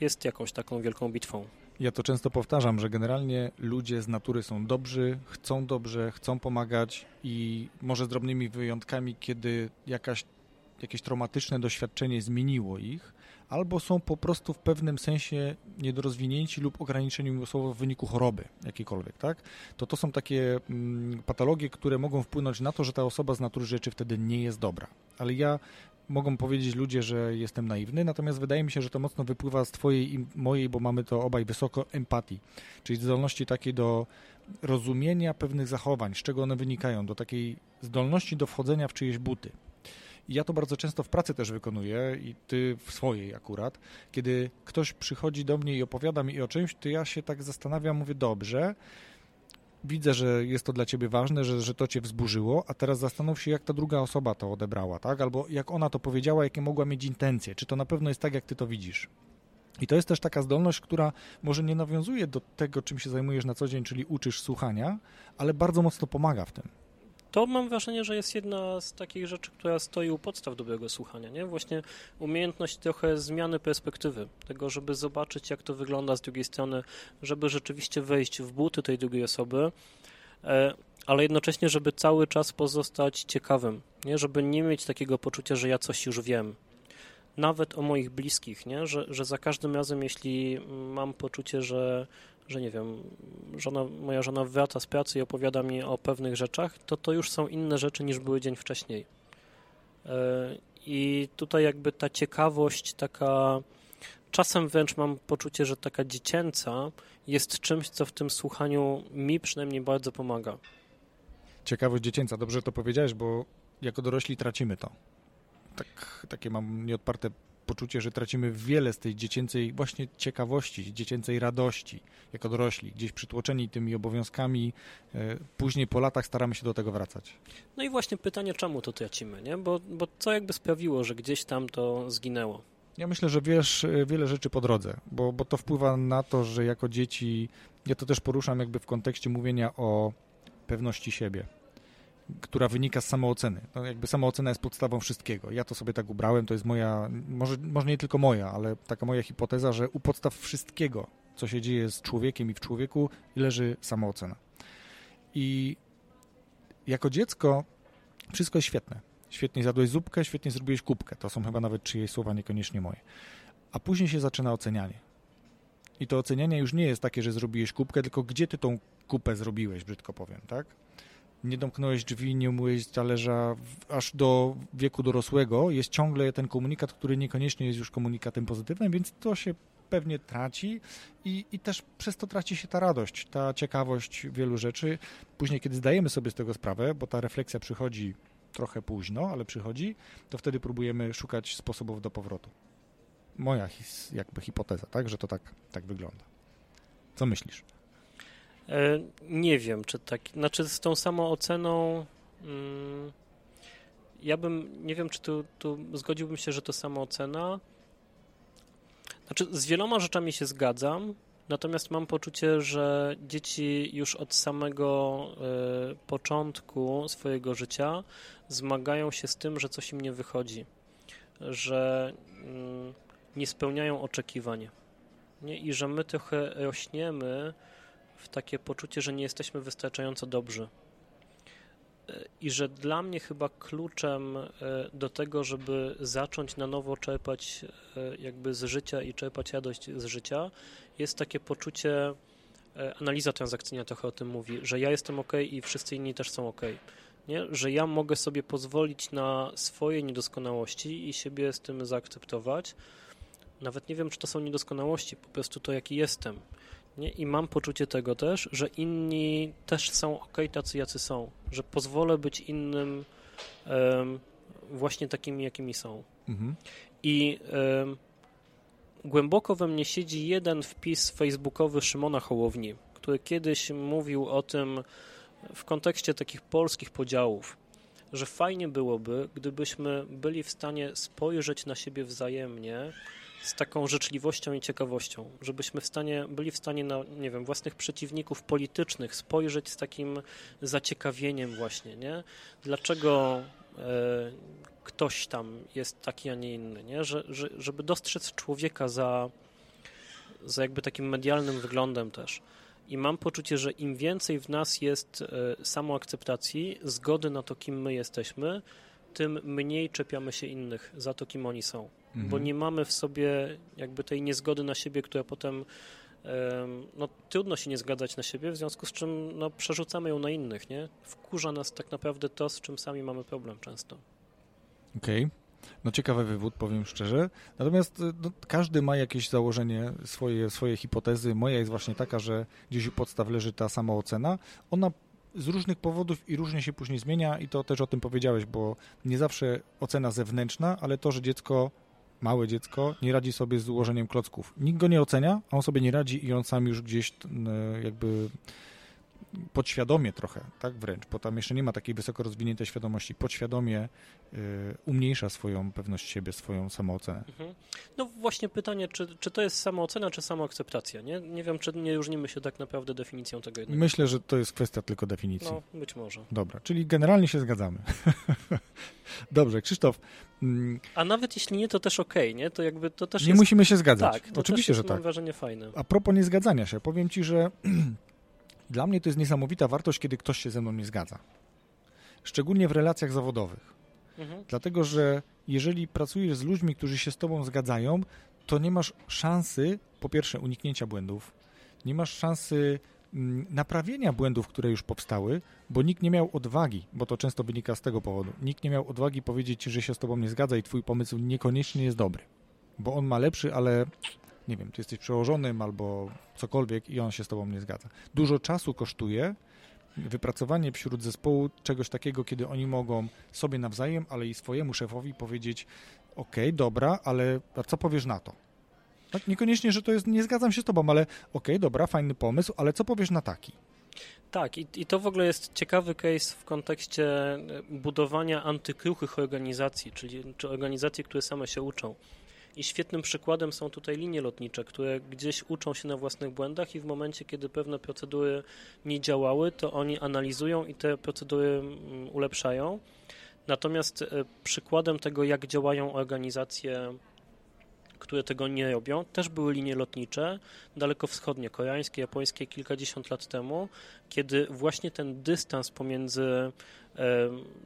jest jakąś taką wielką bitwą. Ja to często powtarzam, że generalnie ludzie z natury są dobrzy, chcą dobrze, chcą pomagać i może z drobnymi wyjątkami, kiedy jakaś, jakieś traumatyczne doświadczenie zmieniło ich, albo są po prostu w pewnym sensie niedorozwinięci lub ograniczeni umysłowo w wyniku choroby jakiejkolwiek, tak? To to są takie mm, patologie, które mogą wpłynąć na to, że ta osoba z natury rzeczy wtedy nie jest dobra. Ale ja mogą powiedzieć ludzie, że jestem naiwny, natomiast wydaje mi się, że to mocno wypływa z twojej i mojej, bo mamy to obaj wysoko empatii, czyli zdolności takiej do rozumienia pewnych zachowań, z czego one wynikają, do takiej zdolności do wchodzenia w czyjeś buty. I ja to bardzo często w pracy też wykonuję i ty w swojej akurat. Kiedy ktoś przychodzi do mnie i opowiada mi o czymś, to ja się tak zastanawiam, mówię, dobrze, widzę, że jest to dla ciebie ważne, że, że to cię wzburzyło, a teraz zastanów się, jak ta druga osoba to odebrała, tak? Albo jak ona to powiedziała, jakie mogła mieć intencje. Czy to na pewno jest tak, jak ty to widzisz? I to jest też taka zdolność, która może nie nawiązuje do tego, czym się zajmujesz na co dzień, czyli uczysz słuchania, ale bardzo mocno pomaga w tym. To mam wrażenie, że jest jedna z takich rzeczy, która stoi u podstaw dobrego słuchania, nie? Właśnie umiejętność trochę zmiany perspektywy, tego, żeby zobaczyć, jak to wygląda z drugiej strony, żeby rzeczywiście wejść w buty tej drugiej osoby, e, ale jednocześnie, żeby cały czas pozostać ciekawym, nie? Żeby nie mieć takiego poczucia, że ja coś już wiem. Nawet o moich bliskich, nie? Że, że za każdym razem, jeśli mam poczucie, że że nie wiem, żona, moja żona wraca z pracy i opowiada mi o pewnych rzeczach, to to już są inne rzeczy niż były dzień wcześniej. E, I tutaj jakby ta ciekawość, taka czasem wręcz mam poczucie, że taka dziecięca jest czymś, co w tym słuchaniu mi przynajmniej bardzo pomaga. Ciekawość dziecięca, dobrze to powiedziałeś, bo jako dorośli tracimy to. Tak, takie mam nieodparte poczucie, że tracimy wiele z tej dziecięcej właśnie ciekawości, dziecięcej radości jako dorośli, gdzieś przytłoczeni tymi obowiązkami. e, Później po latach staramy się do tego wracać. No i właśnie pytanie, czemu to tracimy, nie? Bo, bo co jakby sprawiło, że gdzieś tam to zginęło? Ja myślę, że wiesz e, wiele rzeczy po drodze, bo, bo to wpływa na to, że jako dzieci, ja to też poruszam jakby w kontekście mówienia o pewności siebie, która wynika z samooceny. No jakby samoocena jest podstawą wszystkiego. Ja to sobie tak ubrałem, to jest moja, może, może nie tylko moja, ale taka moja hipoteza, że u podstaw wszystkiego, co się dzieje z człowiekiem i w człowieku, leży samoocena. I jako dziecko wszystko jest świetne. Świetnie zjadłeś zupkę, świetnie zrobiłeś kubkę. To są chyba nawet czyjeś słowa, niekoniecznie moje. A później się zaczyna ocenianie. I to ocenianie już nie jest takie, że zrobiłeś kubkę, tylko gdzie ty tą kupę zrobiłeś, brzydko powiem, tak? Nie domknąłeś drzwi, nie umyłeś talerza, aż do wieku dorosłego jest ciągle ten komunikat, który niekoniecznie jest już komunikatem pozytywnym, więc to się pewnie traci i, i też przez to traci się ta radość, ta ciekawość wielu rzeczy. Później, kiedy zdajemy sobie z tego sprawę, bo ta refleksja przychodzi trochę późno, ale przychodzi, to wtedy próbujemy szukać sposobów do powrotu. Moja his, jakby hipoteza, tak, że to tak, tak wygląda. Co myślisz? E, nie wiem, czy tak. Znaczy, z tą samooceną. Mm, ja bym. Nie wiem, czy tu, tu zgodziłbym się, że to samoocena. Znaczy, z wieloma rzeczami się zgadzam, natomiast mam poczucie, że dzieci już od samego e, początku swojego życia zmagają się z tym, że coś im nie wychodzi, że mm, nie spełniają oczekiwań. Nie? I że my trochę rośniemy w takie poczucie, że nie jesteśmy wystarczająco dobrzy. E, I że dla mnie chyba kluczem e, do tego, żeby zacząć na nowo czerpać e, jakby z życia i czerpać radość z życia, jest takie poczucie, analiza transakcyjna trochę o tym mówi, że ja jestem ok i wszyscy inni też są ok. Nie? Że ja mogę sobie pozwolić na swoje niedoskonałości i siebie z tym zaakceptować. Nawet nie wiem, czy to są niedoskonałości, po prostu to, jaki jestem. Nie? I mam poczucie tego też, że inni też są ok, tacy jacy są, że pozwolę być innym um, właśnie takimi, jakimi są. Mhm. I um, głęboko we mnie siedzi jeden wpis facebookowy Szymona Hołowni, który kiedyś mówił o tym w kontekście takich polskich podziałów, że fajnie byłoby, gdybyśmy byli w stanie spojrzeć na siebie wzajemnie z taką życzliwością i ciekawością, żebyśmy w stanie, byli w stanie na, nie wiem, własnych przeciwników politycznych spojrzeć z takim zaciekawieniem właśnie, nie? Dlaczego e, ktoś tam jest taki, a nie inny, nie? Że, że, żeby dostrzec człowieka za, za jakby takim medialnym wyglądem też. I mam poczucie, że im więcej w nas jest e, samoakceptacji, zgody na to, kim my jesteśmy, tym mniej czepiamy się innych za to, kim oni są. Mhm. Bo nie mamy w sobie jakby tej niezgody na siebie, która potem no, trudno się nie zgadzać na siebie, w związku z czym no, przerzucamy ją na innych, nie? Wkurza nas tak naprawdę to, z czym sami mamy problem często. Okej. Okay. No ciekawy wywód, powiem szczerze. Natomiast no, każdy ma jakieś założenie, swoje, swoje hipotezy. Moja jest właśnie taka, że gdzieś u podstaw leży ta samoocena. Ona z różnych powodów i różnie się później zmienia i to też o tym powiedziałeś, bo nie zawsze ocena zewnętrzna, ale to, że dziecko, małe dziecko nie radzi sobie z ułożeniem klocków. Nikt go nie ocenia, a on sobie nie radzi i on sam już gdzieś jakby podświadomie trochę, tak wręcz, bo tam jeszcze nie ma takiej wysoko rozwiniętej świadomości, podświadomie y, umniejsza swoją pewność siebie, swoją samoocenę. Mhm. No właśnie pytanie, czy, czy to jest samoocena, czy samoakceptacja, nie? Nie wiem, czy nie różnimy się tak naprawdę definicją tego jednego. Myślę, że to jest kwestia tylko definicji. No, być może. Dobra, czyli generalnie się zgadzamy. Dobrze, Krzysztof. Mm, A nawet jeśli nie, to też okej, okay, nie? To jakby to też Nie jest... musimy się zgadzać. Tak, to Oczywiście, też jest, że tak. mam wrażenie fajne. A propos niezgadzania się, powiem ci, że Dla mnie to jest niesamowita wartość, kiedy ktoś się ze mną nie zgadza. Szczególnie w relacjach zawodowych. Mhm. Dlatego, że jeżeli pracujesz z ludźmi, którzy się z tobą zgadzają, to nie masz szansy, po pierwsze, uniknięcia błędów, nie masz szansy mm, naprawienia błędów, które już powstały, bo nikt nie miał odwagi, bo to często wynika z tego powodu. Nikt nie miał odwagi powiedzieć że się z tobą nie zgadza i twój pomysł niekoniecznie jest dobry, bo on ma lepszy, ale nie wiem, ty jesteś przełożonym albo cokolwiek i on się z tobą nie zgadza. Dużo czasu kosztuje wypracowanie wśród zespołu czegoś takiego, kiedy oni mogą sobie nawzajem, ale i swojemu szefowi powiedzieć ok, dobra, ale co powiesz na to? Tak, niekoniecznie, że to jest, nie zgadzam się z tobą, ale ok, dobra, fajny pomysł, ale co powiesz na taki? Tak, i, i to w ogóle jest ciekawy case w kontekście budowania antykruchych organizacji, czyli czy organizacji, które same się uczą. I świetnym przykładem są tutaj linie lotnicze, które gdzieś uczą się na własnych błędach i w momencie, kiedy pewne procedury nie działały, to oni analizują i te procedury mm, ulepszają. Natomiast e, przykładem tego, jak działają organizacje które tego nie robią. Też były linie lotnicze dalekowschodnie, koreańskie, japońskie kilkadziesiąt lat temu, kiedy właśnie ten dystans pomiędzy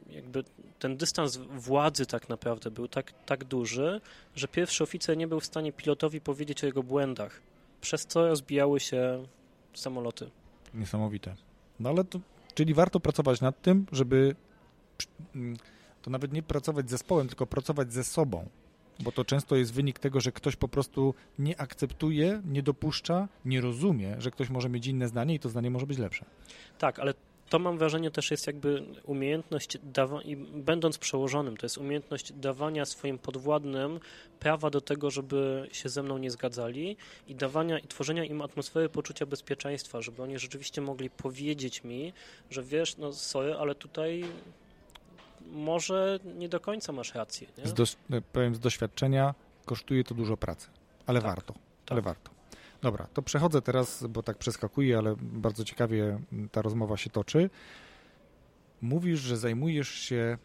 jakby ten dystans władzy tak naprawdę był tak, tak duży, że pierwszy oficer nie był w stanie pilotowi powiedzieć o jego błędach, przez co rozbijały się samoloty. Niesamowite. No ale to, czyli warto pracować nad tym, żeby mm, to nawet nie pracować z zespołem, tylko pracować ze sobą, bo to często jest wynik tego, że ktoś po prostu nie akceptuje, nie dopuszcza, nie rozumie, że ktoś może mieć inne zdanie i to zdanie może być lepsze. Tak, ale to mam wrażenie też jest jakby umiejętność dawania, i będąc przełożonym, to jest umiejętność dawania swoim podwładnym prawa do tego, żeby się ze mną nie zgadzali i dawania i tworzenia im atmosfery poczucia bezpieczeństwa, żeby oni rzeczywiście mogli powiedzieć mi, że wiesz, no sorry, ale tutaj może nie do końca masz rację. Nie? Z dos- powiem z doświadczenia, kosztuje to dużo pracy, ale tak, warto, tak. ale warto. Dobra, to przechodzę teraz, bo tak przeskakuję, ale bardzo ciekawie ta rozmowa się toczy. Mówisz, że zajmujesz się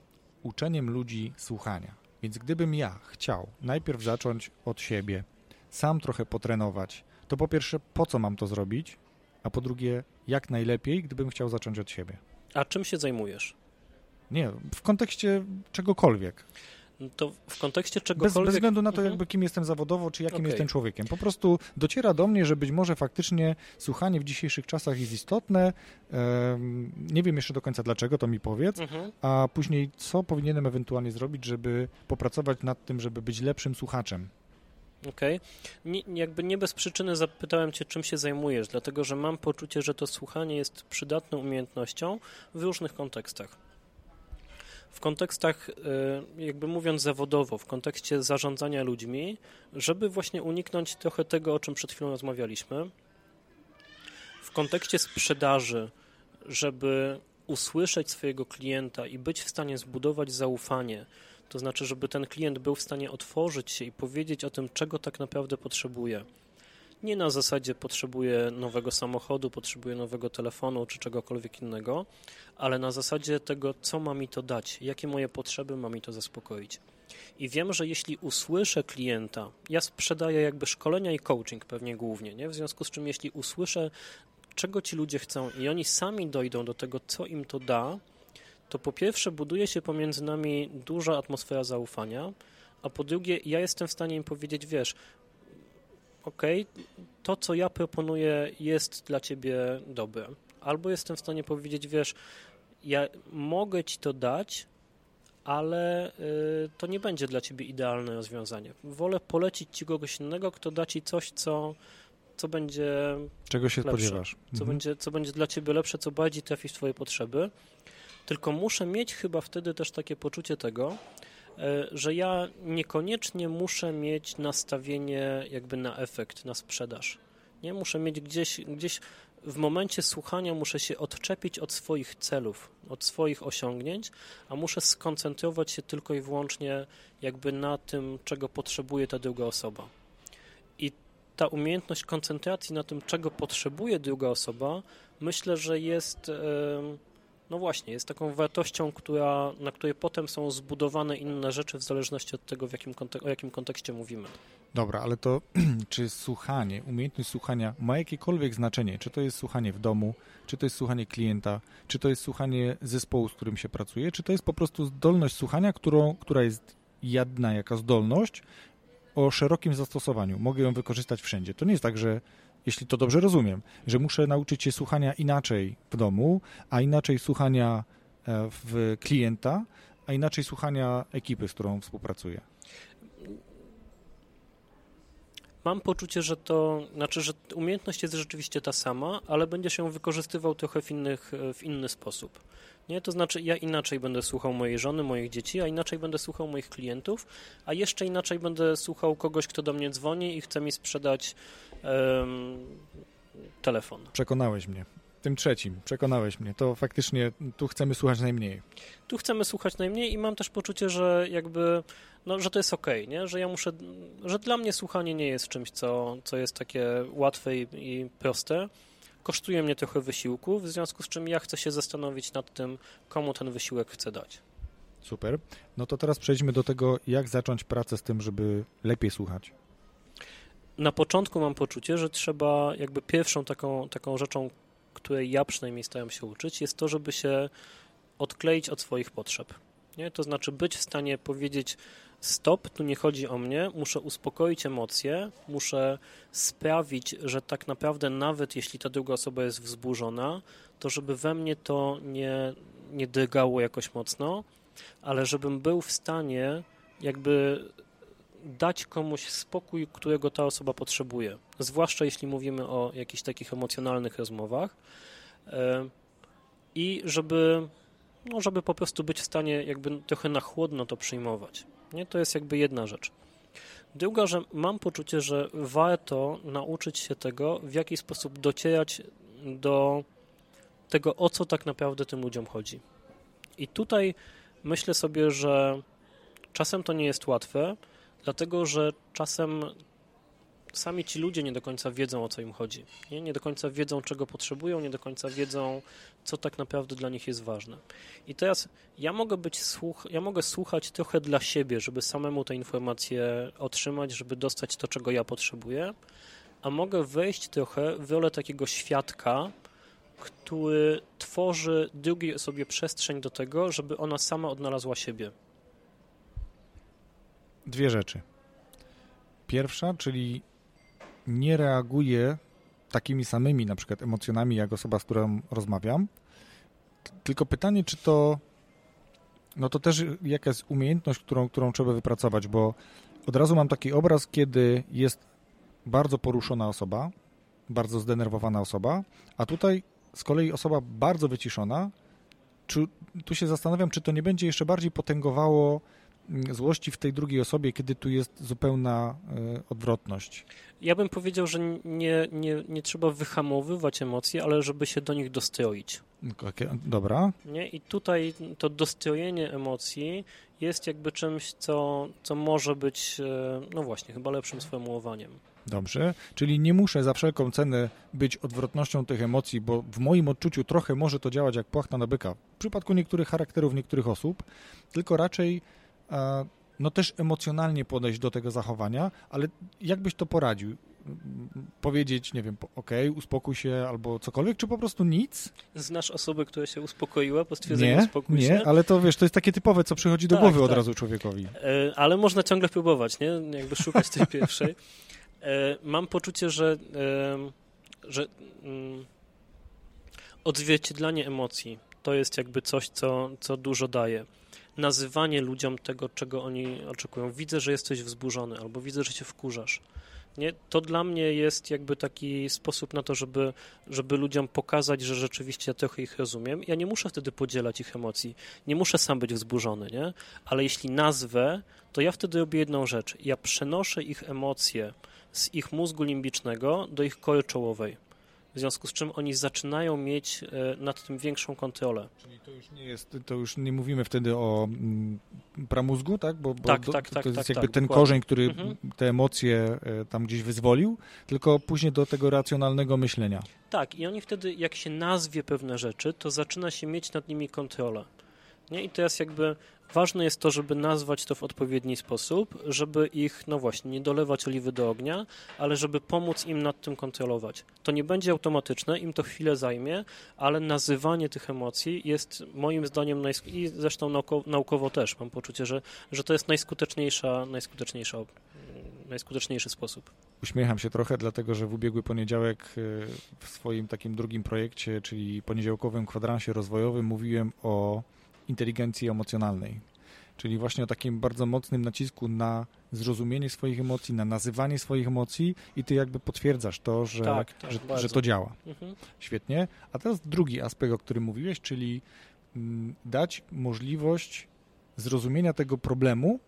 uczeniem ludzi słuchania. Więc gdybym ja chciał najpierw zacząć od siebie, sam trochę potrenować, to po pierwsze, po co mam to zrobić? a po drugie, jak najlepiej, gdybym chciał zacząć od siebie. A czym się zajmujesz? Nie, w kontekście czegokolwiek. No To w kontekście Bez, czegokolwiek... bez względu na to, Mhm. jakby kim jestem zawodowo, czy jakim Okej. jestem człowiekiem. Po prostu dociera do mnie, że być może faktycznie słuchanie w dzisiejszych czasach jest istotne. Em, nie wiem jeszcze do końca dlaczego, to mi powiedz. Mhm. A później, co powinienem ewentualnie zrobić, żeby popracować nad tym, żeby być lepszym słuchaczem? Okej. Nie, jakby nie bez przyczyny zapytałem cię, czym się zajmujesz, dlatego że mam poczucie, że to słuchanie jest przydatną umiejętnością w różnych kontekstach. W kontekstach, y, jakby mówiąc zawodowo, w kontekście zarządzania ludźmi, żeby właśnie uniknąć trochę tego, o czym przed chwilą rozmawialiśmy. W kontekście sprzedaży, żeby usłyszeć swojego klienta i być w stanie zbudować zaufanie, to znaczy, żeby ten klient był w stanie otworzyć się i powiedzieć o tym, czego tak naprawdę potrzebuje. Nie na zasadzie potrzebuje nowego samochodu, potrzebuje nowego telefonu czy czegokolwiek innego, ale na zasadzie tego, co ma mi to dać, jakie moje potrzeby ma mi to zaspokoić. I wiem, że jeśli usłyszę klienta, ja sprzedaję jakby szkolenia i coaching pewnie głównie, nie? w związku z czym jeśli usłyszę, czego ci ludzie chcą i oni sami dojdą do tego, co im to da, to po pierwsze buduje się pomiędzy nami duża atmosfera zaufania, a po drugie ja jestem w stanie im powiedzieć, wiesz, okej, to co ja proponuję jest dla ciebie dobre. Albo jestem w stanie powiedzieć, wiesz, ja mogę ci to dać, ale y, to nie będzie dla ciebie idealne rozwiązanie. Wolę polecić ci kogoś innego, kto da ci coś, co, co będzie Czego się Lepsze. spodziewasz? co, Mhm. będzie, co będzie dla ciebie lepsze, co bardziej trafi w twoje potrzeby. Tylko muszę mieć chyba wtedy też takie poczucie tego, że ja niekoniecznie muszę mieć nastawienie jakby na efekt, na sprzedaż. Nie muszę mieć gdzieś, gdzieś w momencie słuchania muszę się odczepić od swoich celów, od swoich osiągnięć, a muszę skoncentrować się tylko i wyłącznie jakby na tym, czego potrzebuje ta druga osoba. I ta umiejętność koncentracji na tym, czego potrzebuje druga osoba, myślę, że jest, em, no właśnie, jest taką wartością, która, na której potem są zbudowane inne rzeczy w zależności od tego, w jakim o jakim kontekście mówimy. Dobra, ale to czy słuchanie, umiejętność słuchania ma jakiekolwiek znaczenie? Czy to jest słuchanie w domu, czy to jest słuchanie klienta, czy to jest słuchanie zespołu, z którym się pracuje, czy to jest po prostu zdolność słuchania, którą, która jest jedna jaka zdolność o szerokim zastosowaniu. Mogę ją wykorzystać wszędzie. To nie jest tak, że jeśli to dobrze rozumiem, że muszę nauczyć się słuchania inaczej w domu, a inaczej słuchania e, w klienta, a inaczej słuchania ekipy, z którą współpracuję. Mam poczucie, że to, znaczy, że umiejętność jest rzeczywiście ta sama, ale będziesz ją wykorzystywał trochę w, innych, w inny sposób. Nie, to znaczy ja inaczej będę słuchał mojej żony, moich dzieci, a inaczej będę słuchał moich klientów, a jeszcze inaczej będę słuchał kogoś, kto do mnie dzwoni i chce mi sprzedać em, telefon. Przekonałeś mnie. Tym trzecim, przekonałeś mnie. To faktycznie tu chcemy słuchać najmniej. Tu chcemy słuchać najmniej i mam też poczucie, że jakby, no, że to jest okej, nie? Że ja muszę, że dla mnie słuchanie nie jest czymś, co, co jest takie łatwe i, i proste. Kosztuje mnie trochę wysiłku, w związku z czym ja chcę się zastanowić nad tym, komu ten wysiłek chcę dać. Super. No to teraz przejdźmy do tego, jak zacząć pracę z tym, żeby lepiej słuchać. Na początku mam poczucie, że trzeba jakby pierwszą taką, taką rzeczą, której ja przynajmniej staram się uczyć, jest to, żeby się odkleić od swoich potrzeb. Nie? To znaczy być w stanie powiedzieć stop, tu nie chodzi o mnie, muszę uspokoić emocje, muszę sprawić, że tak naprawdę nawet jeśli ta druga osoba jest wzburzona, to żeby we mnie to nie, nie drgało jakoś mocno, ale żebym był w stanie jakby dać komuś spokój, którego ta osoba potrzebuje. Zwłaszcza jeśli mówimy o jakichś takich emocjonalnych rozmowach. E, I żeby, no, żeby po prostu być w stanie jakby trochę na chłodno to przyjmować. Nie? To jest jakby jedna rzecz. Druga, że mam poczucie, że warto nauczyć się tego, w jaki sposób docierać do tego, o co tak naprawdę tym ludziom chodzi. I tutaj myślę sobie, że czasem to nie jest łatwe, dlatego że czasem sami ci ludzie nie do końca wiedzą, o co im chodzi. Nie, nie do końca wiedzą, czego potrzebują, nie do końca wiedzą, co tak naprawdę dla nich jest ważne. I teraz ja mogę być słuch, ja mogę słuchać trochę dla siebie, żeby samemu te informacje otrzymać, żeby dostać to, czego ja potrzebuję, a mogę wejść trochę w rolę takiego świadka, który tworzy drugiej osobie przestrzeń do tego, żeby ona sama odnalazła siebie. Dwie rzeczy. Pierwsza, czyli nie reaguje takimi samymi na przykład emocjonami, jak osoba, z którą rozmawiam. Tylko pytanie, czy to no to też jakaś umiejętność, którą, którą trzeba wypracować, bo od razu mam taki obraz, kiedy jest bardzo poruszona osoba, bardzo zdenerwowana osoba, a tutaj z kolei osoba bardzo wyciszona. Czy, tu się zastanawiam, czy to nie będzie jeszcze bardziej potęgowało złości w tej drugiej osobie, kiedy tu jest zupełna y, odwrotność. Ja bym powiedział, że nie, nie, nie trzeba wyhamowywać emocji, ale żeby się do nich dostroić. Okay, dobra. Nie? I tutaj to dostrojenie emocji jest jakby czymś, co, co może być, e, no właśnie, chyba lepszym sformułowaniem. Dobrze, czyli nie muszę za wszelką cenę być odwrotnością tych emocji, bo w moim odczuciu trochę może to działać jak płachta na byka. W przypadku niektórych charakterów niektórych osób, tylko raczej no też emocjonalnie podejść do tego zachowania, ale jak byś to poradził? Powiedzieć, nie wiem, ok, uspokój się albo cokolwiek, czy po prostu nic? Znasz osobę, która się uspokoiła po stwierdzeniu nie, uspokój nie, się? Nie, ale to wiesz, to jest takie typowe, co przychodzi do tak, głowy tak. od razu człowiekowi. E, ale można ciągle próbować, nie? Jakby szukać tej pierwszej. E, mam poczucie, że, e, że mm, odzwierciedlanie emocji to jest jakby coś, co, co dużo daje nazywanie ludziom tego, czego oni oczekują. Widzę, że jesteś wzburzony, albo widzę, że się wkurzasz. Nie? To dla mnie jest jakby taki sposób na to, żeby, żeby ludziom pokazać, że rzeczywiście ja trochę ich rozumiem. Ja nie muszę wtedy podzielać ich emocji, nie muszę sam być wzburzony, nie? ale jeśli nazwę, to ja wtedy robię jedną rzecz. Ja przenoszę ich emocje z ich mózgu limbicznego do ich kory czołowej w związku z czym oni zaczynają mieć e, nad tym większą kontrolę. Czyli to już nie jest, to już nie mówimy wtedy o mm, pramózgu, tak? Bo, bo tak, do, tak, to tak, jest tak, jakby tak, ten dokładnie. korzeń, który mhm. te emocje e, tam gdzieś wyzwolił, tylko później do tego racjonalnego myślenia. Tak, i oni wtedy, jak się nazwie pewne rzeczy, to zaczyna się mieć nad nimi kontrolę. Nie? I teraz jakby ważne jest to, żeby nazwać to w odpowiedni sposób, żeby ich, no właśnie, nie dolewać oliwy do ognia, ale żeby pomóc im nad tym kontrolować. To nie będzie automatyczne, im to chwilę zajmie, ale nazywanie tych emocji jest moim zdaniem, najsk- i zresztą naukowo, naukowo też mam poczucie, że, że to jest najskuteczniejsza, najskuteczniejsza najskuteczniejszy sposób. Uśmiecham się trochę, dlatego że w ubiegły poniedziałek e, w swoim takim drugim projekcie, czyli poniedziałkowym kwadransie rozwojowym, mówiłem o inteligencji emocjonalnej. Czyli właśnie o takim bardzo mocnym nacisku na zrozumienie swoich emocji, na nazywanie swoich emocji i ty jakby potwierdzasz to, że, tak, tak, że, że, to działa. Mhm. Świetnie. A teraz drugi aspekt, o którym mówiłeś, czyli mm, dać możliwość zrozumienia tego problemu,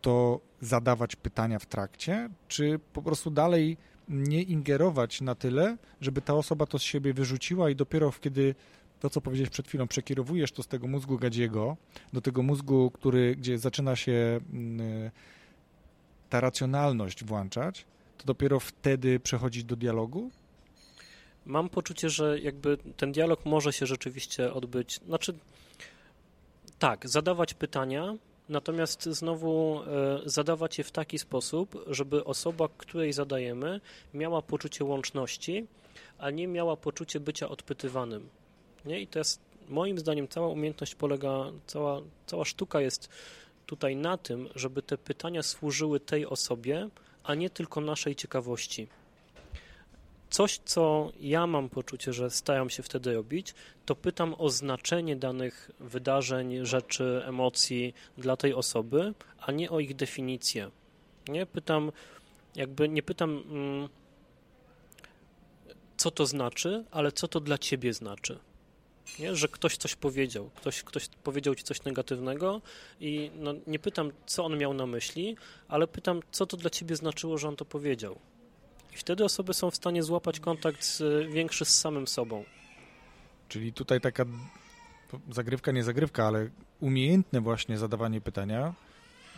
to zadawać pytania w trakcie, czy po prostu dalej nie ingerować na tyle, żeby ta osoba to z siebie wyrzuciła i dopiero kiedy to, co powiedziałeś przed chwilą, przekierowujesz to z tego mózgu gadziego do tego mózgu, który, gdzie zaczyna się mm, ta racjonalność włączać, to dopiero wtedy przechodzić do dialogu? Mam poczucie, że jakby ten dialog może się rzeczywiście odbyć. Znaczy, tak, zadawać pytania, natomiast znowu e, zadawać je w taki sposób, żeby osoba, której zadajemy, miała poczucie łączności, a nie miała poczucie bycia odpytywanym. Nie? I to jest moim zdaniem cała umiejętność polega, cała, cała sztuka jest tutaj na tym, żeby te pytania służyły tej osobie, a nie tylko naszej ciekawości. Coś, co ja mam poczucie, że staram się wtedy robić, to pytam o znaczenie danych wydarzeń, rzeczy, emocji dla tej osoby, a nie o ich definicję. Nie pytam, jakby nie pytam, mm, co to znaczy, ale co to dla ciebie znaczy nie? że ktoś coś powiedział, ktoś, ktoś powiedział ci coś negatywnego i no, nie pytam, co on miał na myśli, ale pytam, co to dla ciebie znaczyło, że on to powiedział. I wtedy osoby są w stanie złapać kontakt z, większy z samym sobą. Czyli tutaj taka zagrywka, nie zagrywka, ale umiejętne właśnie zadawanie pytania,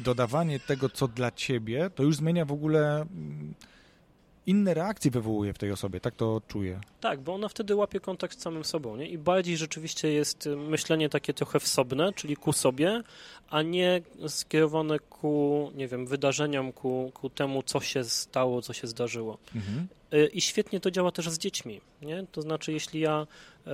dodawanie tego, co dla ciebie, to już zmienia w ogóle mm, inne reakcje wywołuje w tej osobie, tak to czuję. Tak, bo ona wtedy łapie kontakt z samym sobą, nie? I bardziej rzeczywiście jest y, myślenie takie trochę wsobne, czyli ku sobie, a nie skierowane ku, nie wiem, wydarzeniom, ku, ku temu, co się stało, co się zdarzyło. Mhm. Y, I świetnie to działa też z dziećmi, nie? To znaczy, jeśli ja y,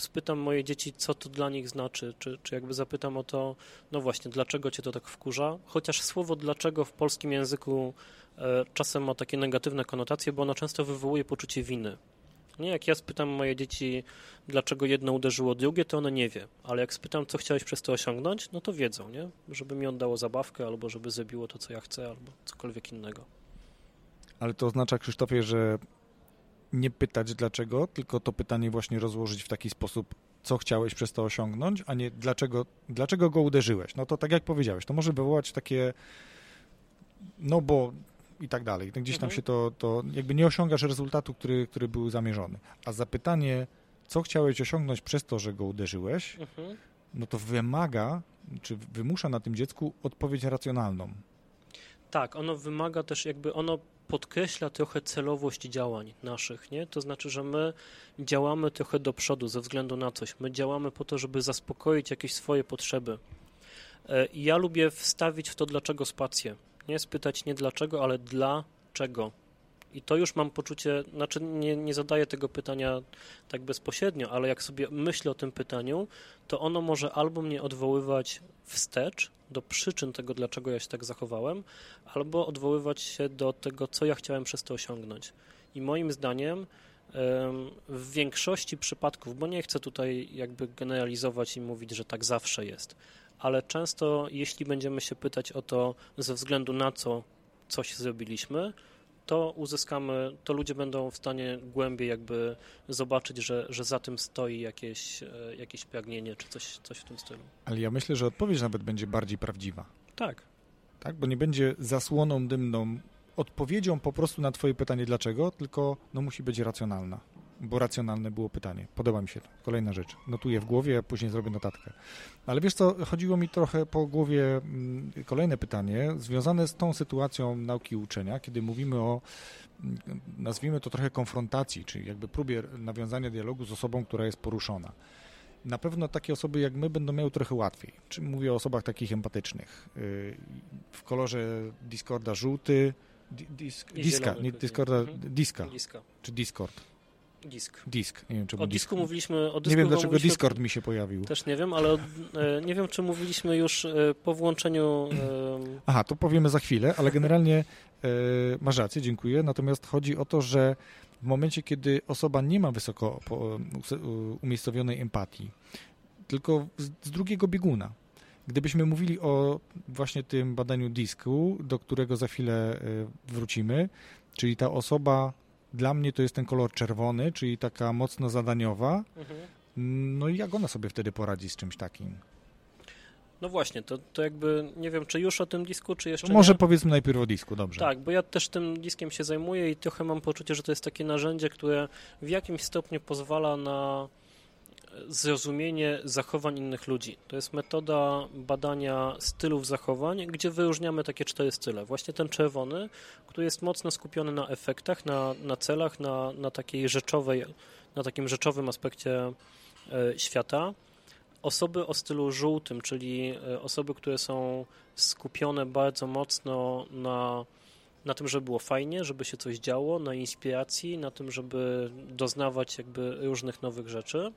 spytam moje dzieci, co to dla nich znaczy, czy, czy jakby zapytam o to, no właśnie, dlaczego cię to tak wkurza, chociaż słowo dlaczego w polskim języku czasem ma takie negatywne konotacje, bo ono często wywołuje poczucie winy. Nie, jak ja spytam moje dzieci, dlaczego jedno uderzyło drugie, to one nie wie, ale jak spytam, co chciałeś przez to osiągnąć, no to wiedzą, nie? Żeby mi oddało zabawkę, albo żeby zrobiło to, co ja chcę, albo cokolwiek innego. Ale to oznacza, Krzysztofie, że nie pytać dlaczego, tylko to pytanie właśnie rozłożyć w taki sposób, co chciałeś przez to osiągnąć, a nie dlaczego, dlaczego go uderzyłeś. No to tak jak powiedziałeś, to może wywołać takie no bo i tak dalej. To Gdzieś tam Mhm. się to, to jakby nie osiągasz rezultatu, który, który był zamierzony. A zapytanie, co chciałeś osiągnąć przez to, że go uderzyłeś, Mhm. no to wymaga, czy wymusza na tym dziecku odpowiedź racjonalną. Tak, ono wymaga też jakby, ono podkreśla trochę celowość działań naszych, nie? To znaczy, że my działamy trochę do przodu ze względu na coś. My działamy po to, żeby zaspokoić jakieś swoje potrzeby. E, I ja lubię wstawić w to dlaczego spację. Nie spytać nie dlaczego, ale dlaczego. I to już mam poczucie, znaczy nie, nie zadaję tego pytania tak bezpośrednio, ale jak sobie myślę o tym pytaniu, to ono może albo mnie odwoływać wstecz do przyczyn tego, dlaczego ja się tak zachowałem, albo odwoływać się do tego, co ja chciałem przez to osiągnąć. I moim zdaniem em, w większości przypadków, bo nie chcę tutaj jakby generalizować i mówić, że tak zawsze jest, ale często jeśli będziemy się pytać o to ze względu na co coś zrobiliśmy, to uzyskamy, to ludzie będą w stanie głębiej jakby zobaczyć, że, że za tym stoi jakieś, e, jakieś pragnienie czy coś, coś w tym stylu. Ale ja myślę, że odpowiedź nawet będzie bardziej prawdziwa. Tak. tak? Bo nie będzie zasłoną dymną odpowiedzią po prostu na twoje pytanie dlaczego, tylko no musi być racjonalna, bo racjonalne było pytanie. Podoba mi się to. Kolejna rzecz. Notuję w głowie, a później zrobię notatkę. Ale wiesz co, chodziło mi trochę po głowie mm, kolejne pytanie związane z tą sytuacją nauki i uczenia, kiedy mówimy o mm, nazwijmy to trochę konfrontacji, czyli jakby próbie nawiązania dialogu z osobą, która jest poruszona. Na pewno takie osoby jak my będą miały trochę łatwiej. Czy mówię o osobach takich empatycznych. Yy, W kolorze Discorda żółty, di- disk, diska, nie. Discorda, Mhm. Diska. czy Discord. Disk. Disk, nie wiem czy O disku disk. mówiliśmy, o dysku Nie wiem dlaczego mówiliśmy- Discord mi się pojawił. Też nie wiem, ale od, e, nie wiem, czy mówiliśmy już e, po włączeniu. e, Aha, to powiemy za chwilę, ale generalnie masz rację, dziękuję. Natomiast chodzi o to, że w momencie, kiedy osoba nie ma wysoko umiejscowionej empatii, tylko z, drugiego bieguna. Gdybyśmy mówili o właśnie tym badaniu disku, do którego za chwilę wrócimy, czyli ta osoba dla mnie to jest ten kolor czerwony, czyli taka mocno zadaniowa, mhm. no i jak ona sobie wtedy poradzi z czymś takim? No właśnie, to, to jakby nie wiem, czy już o tym disku, czy jeszcze To może nie. powiedzmy najpierw o disku, dobrze. Tak, bo ja też tym diskiem się zajmuję i trochę mam poczucie, że to jest takie narzędzie, które w jakimś stopniu pozwala na zrozumienie zachowań innych ludzi. To jest metoda badania stylów zachowań, gdzie wyróżniamy takie cztery style. Właśnie ten czerwony, który jest mocno skupiony na efektach, na, na celach, na, na takiej rzeczowej, na takim rzeczowym aspekcie e, świata. Osoby o stylu żółtym, czyli e, osoby, które są skupione bardzo mocno na, na tym, żeby było fajnie, żeby się coś działo, na inspiracji, na tym, żeby doznawać jakby różnych nowych rzeczy.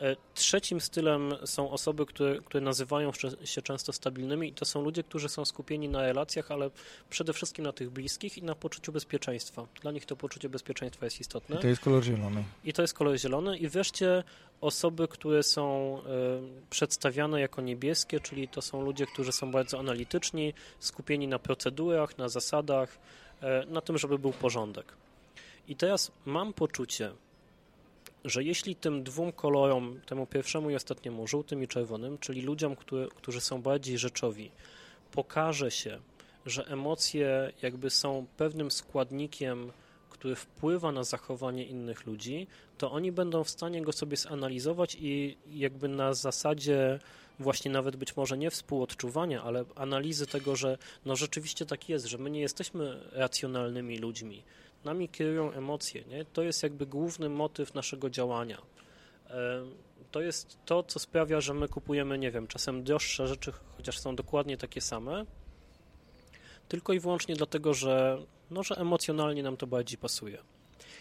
E, Trzecim stylem są osoby, które, które nazywają się często stabilnymi i to są ludzie, którzy są skupieni na relacjach, ale przede wszystkim na tych bliskich i na poczuciu bezpieczeństwa. Dla nich to poczucie bezpieczeństwa jest istotne. I to jest kolor zielony. I to jest kolor zielony. I wreszcie osoby, które są e, przedstawiane jako niebieskie, czyli to są ludzie, którzy są bardzo analityczni, skupieni na procedurach, na zasadach, e, na tym, żeby był porządek. I teraz mam poczucie, że jeśli tym dwóm kolorom, temu pierwszemu i ostatniemu, żółtym i czerwonym, czyli ludziom, które, którzy są bardziej rzeczowi, pokaże się, że emocje jakby są pewnym składnikiem, który wpływa na zachowanie innych ludzi, to oni będą w stanie go sobie zanalizować i jakby na zasadzie właśnie nawet być może nie współodczuwania, ale analizy tego, że no rzeczywiście tak jest, że my nie jesteśmy racjonalnymi ludźmi. Nami kierują emocje, nie? To jest jakby główny motyw naszego działania. To jest to, co sprawia, że my kupujemy, nie wiem, czasem droższe rzeczy, chociaż są dokładnie takie same, tylko i wyłącznie dlatego, że, no, że emocjonalnie nam to bardziej pasuje.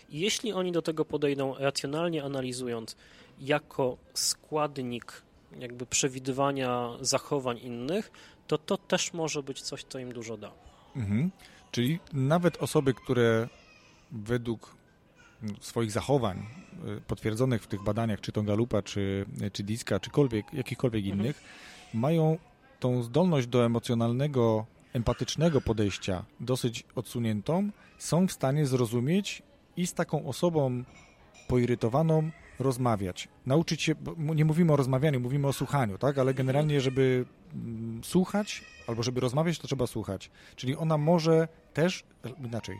I jeśli oni do tego podejdą racjonalnie analizując jako składnik jakby przewidywania zachowań innych, to to też może być coś, co im dużo da. Mhm. Czyli nawet osoby, które według swoich zachowań y, potwierdzonych w tych badaniach, czy to Galupa, czy, czy Diska, czykolwiek, jakichkolwiek mhm. innych, mają tą zdolność do emocjonalnego, empatycznego podejścia dosyć odsuniętą, są w stanie zrozumieć i z taką osobą poirytowaną rozmawiać. Nauczyć się, nie mówimy o rozmawianiu, mówimy o słuchaniu, tak? Ale generalnie, żeby mm, słuchać albo żeby rozmawiać, to trzeba słuchać. Czyli ona może też, inaczej,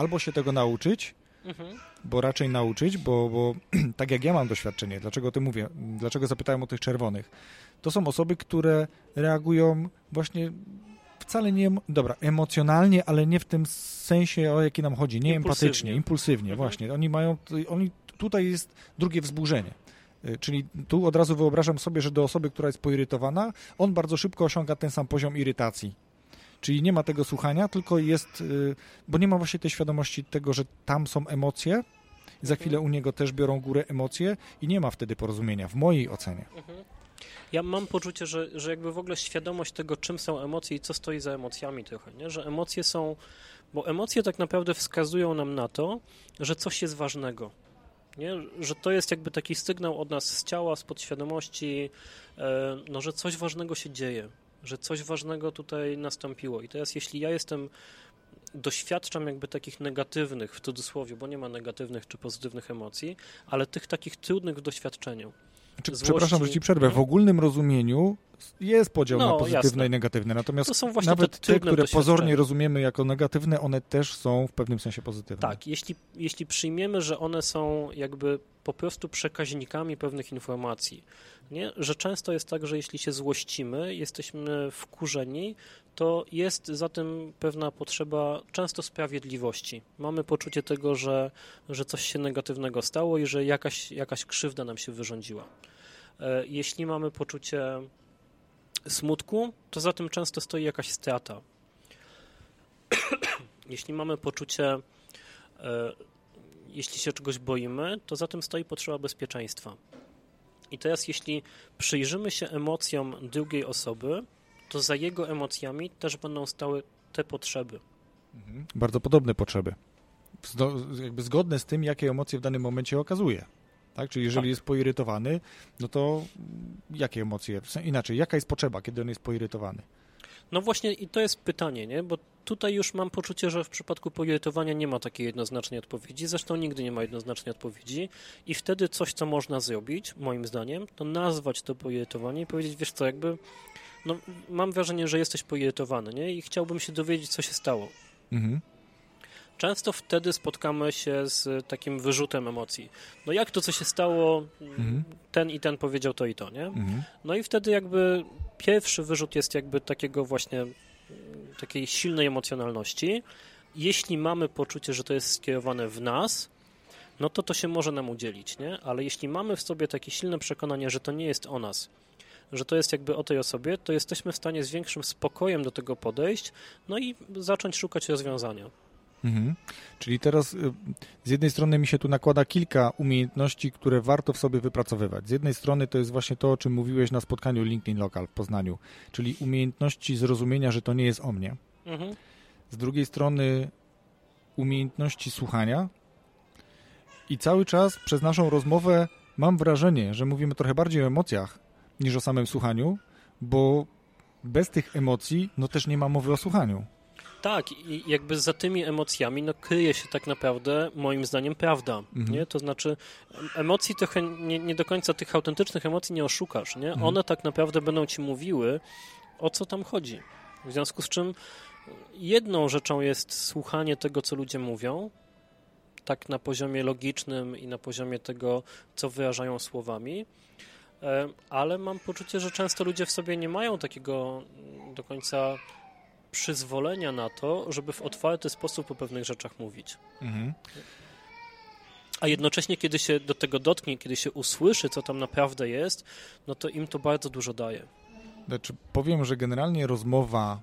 albo się tego nauczyć, mhm. bo raczej nauczyć, bo, bo tak jak ja mam doświadczenie, dlaczego o tym mówię, dlaczego zapytałem o tych czerwonych, to są osoby, które reagują właśnie wcale nie, dobra, emocjonalnie, ale nie w tym sensie, o jaki nam chodzi, nie impulsywnie. empatycznie, impulsywnie, mhm. właśnie. Oni mają, oni, tutaj jest drugie wzburzenie. Y, czyli tu od razu wyobrażam sobie, że do osoby, która jest poirytowana, on bardzo szybko osiąga ten sam poziom irytacji. Czyli nie ma tego słuchania, tylko jest, y, bo nie ma właśnie tej świadomości tego, że tam są emocje, za chwilę u niego też biorą górę emocje i nie ma wtedy porozumienia, w mojej ocenie. Mhm. Ja mam poczucie, że, że jakby w ogóle świadomość tego, czym są emocje i co stoi za emocjami trochę, nie? że emocje są, bo emocje tak naprawdę wskazują nam na to, że coś jest ważnego. Nie? Że to jest jakby taki sygnał od nas z ciała, z podświadomości, e, no, że coś ważnego się dzieje, że coś ważnego tutaj nastąpiło. I teraz jeśli ja jestem doświadczam jakby takich negatywnych, w cudzysłowie, bo nie ma negatywnych czy pozytywnych emocji, ale tych takich trudnych w doświadczeniu. Znaczy, Złości... Przepraszam, że ci przerwę. W ogólnym rozumieniu jest podział no, na pozytywne jasne. i negatywne, natomiast nawet te, te które pozornie rozumiemy jako negatywne, one też są w pewnym sensie pozytywne. Tak, jeśli, jeśli przyjmiemy, że one są jakby po prostu przekaźnikami pewnych informacji, nie? że często jest tak, że jeśli się złościmy, jesteśmy wkurzeni, to jest za tym pewna potrzeba często sprawiedliwości. Mamy poczucie tego, że, że coś się negatywnego stało i że jakaś, jakaś krzywda nam się wyrządziła. E, jeśli mamy poczucie smutku, to za tym często stoi jakaś strata. Jeśli mamy poczucie, e, jeśli się czegoś boimy, to za tym stoi potrzeba bezpieczeństwa. I teraz, jeśli przyjrzymy się emocjom drugiej osoby, to za jego emocjami też będą stały te potrzeby. Mhm. Bardzo podobne potrzeby. jakby zgodne z tym, jakie emocje w danym momencie okazuje. Tak? Czyli jeżeli tak. jest poirytowany, no to jakie emocje? Inaczej, jaka jest potrzeba, kiedy on jest poirytowany? No właśnie i to jest pytanie, nie? Bo tutaj już mam poczucie, że w przypadku poirytowania nie ma takiej jednoznacznej odpowiedzi, zresztą nigdy nie ma jednoznacznej odpowiedzi i wtedy coś, co można zrobić, moim zdaniem, to nazwać to poirytowanie i powiedzieć, wiesz co, jakby no, mam wrażenie, że jesteś poirytowany, nie? I chciałbym się dowiedzieć, co się stało. Mhm. Często wtedy spotkamy się z takim wyrzutem emocji. No jak to, co się stało, mhm. ten i ten powiedział to i to, nie? Mhm. No i wtedy jakby pierwszy wyrzut jest jakby takiego właśnie, takiej silnej emocjonalności. Jeśli mamy poczucie, że to jest skierowane w nas, no to to się może nam udzielić, nie? Ale jeśli mamy w sobie takie silne przekonanie, że to nie jest o nas, że to jest jakby o tej osobie, to jesteśmy w stanie z większym spokojem do tego podejść, no i zacząć szukać rozwiązania. Mhm. Czyli teraz y, z jednej strony mi się tu nakłada kilka umiejętności, które warto w sobie wypracowywać. Z jednej strony to jest właśnie to, o czym mówiłeś na spotkaniu LinkedIn Local w Poznaniu, czyli umiejętności zrozumienia, że to nie jest o mnie. Mhm. Z drugiej strony umiejętności słuchania i cały czas przez naszą rozmowę mam wrażenie, że mówimy trochę bardziej o emocjach niż o samym słuchaniu, bo bez tych emocji no też nie ma mowy o słuchaniu. Tak, i jakby za tymi emocjami no, kryje się tak naprawdę, moim zdaniem, prawda. Mhm. Nie? To znaczy, emocji trochę nie, nie, do końca tych autentycznych emocji nie oszukasz. Nie? Mhm. One tak naprawdę będą ci mówiły, o co tam chodzi. W związku z czym jedną rzeczą jest słuchanie tego, co ludzie mówią, tak na poziomie logicznym i na poziomie tego, co wyrażają słowami, e, ale mam poczucie, że często ludzie w sobie nie mają takiego do końca przyzwolenia na to, żeby w otwarty sposób o pewnych rzeczach mówić. Mhm. A jednocześnie, kiedy się do tego dotknie, kiedy się usłyszy, co tam naprawdę jest, no to im to bardzo dużo daje. Znaczy, powiem, że generalnie rozmowa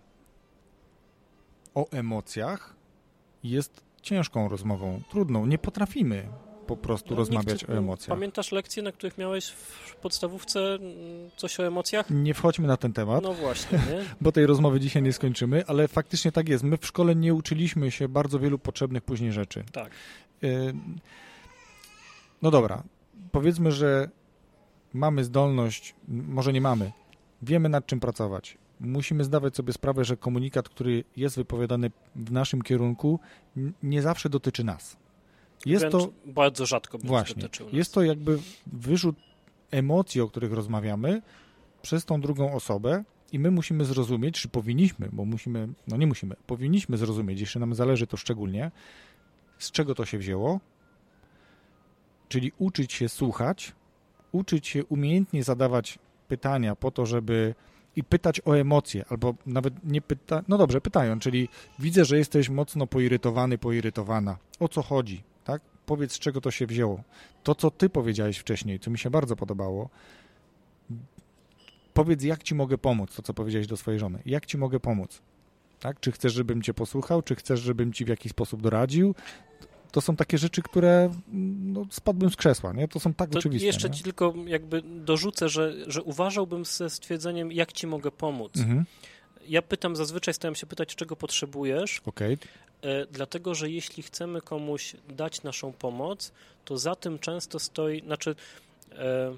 o emocjach jest ciężką rozmową, trudną. Nie potrafimy po prostu no, rozmawiać o emocjach. Pamiętasz lekcje, na których miałeś w podstawówce mm, coś o emocjach? Nie wchodźmy na ten temat. No właśnie, nie? bo tej rozmowy dzisiaj nie skończymy, ale faktycznie tak jest. My w szkole nie uczyliśmy się bardzo wielu potrzebnych później rzeczy. Tak. Y no dobra, powiedzmy, że mamy zdolność, może nie mamy, wiemy nad czym pracować. Musimy zdawać sobie sprawę, że komunikat, który jest wypowiadany w naszym kierunku, nie zawsze dotyczy nas. Jest Wręcz to bardzo rzadko właśnie, dotyczył nas. Jest to jakby wyrzut emocji, o których rozmawiamy, przez tą drugą osobę i my musimy zrozumieć, czy powinniśmy, bo musimy, no nie musimy, powinniśmy zrozumieć, jeśli nam zależy to szczególnie, z czego to się wzięło, czyli uczyć się słuchać, uczyć się umiejętnie zadawać pytania po to, żeby i pytać o emocje, albo nawet nie pyta, no dobrze, pytają, czyli widzę, że jesteś mocno poirytowany, poirytowana. O co chodzi? Powiedz, z czego to się wzięło. To, co ty powiedziałeś wcześniej, co mi się bardzo podobało, powiedz, jak ci mogę pomóc, to, co powiedziałeś do swojej żony. Jak ci mogę pomóc? Tak? Czy chcesz, żebym cię posłuchał, czy chcesz, żebym ci w jakiś sposób doradził? to są takie rzeczy, które no, spadłbym z krzesła, nie? To są tak to oczywiste. Jeszcze nie? ci tylko jakby dorzucę, że, że uważałbym ze stwierdzeniem, jak ci mogę pomóc. Mhm. Ja pytam, zazwyczaj staram się pytać, czego potrzebujesz. Okay. E, dlatego, że jeśli chcemy komuś dać naszą pomoc, to za tym często stoi, znaczy e,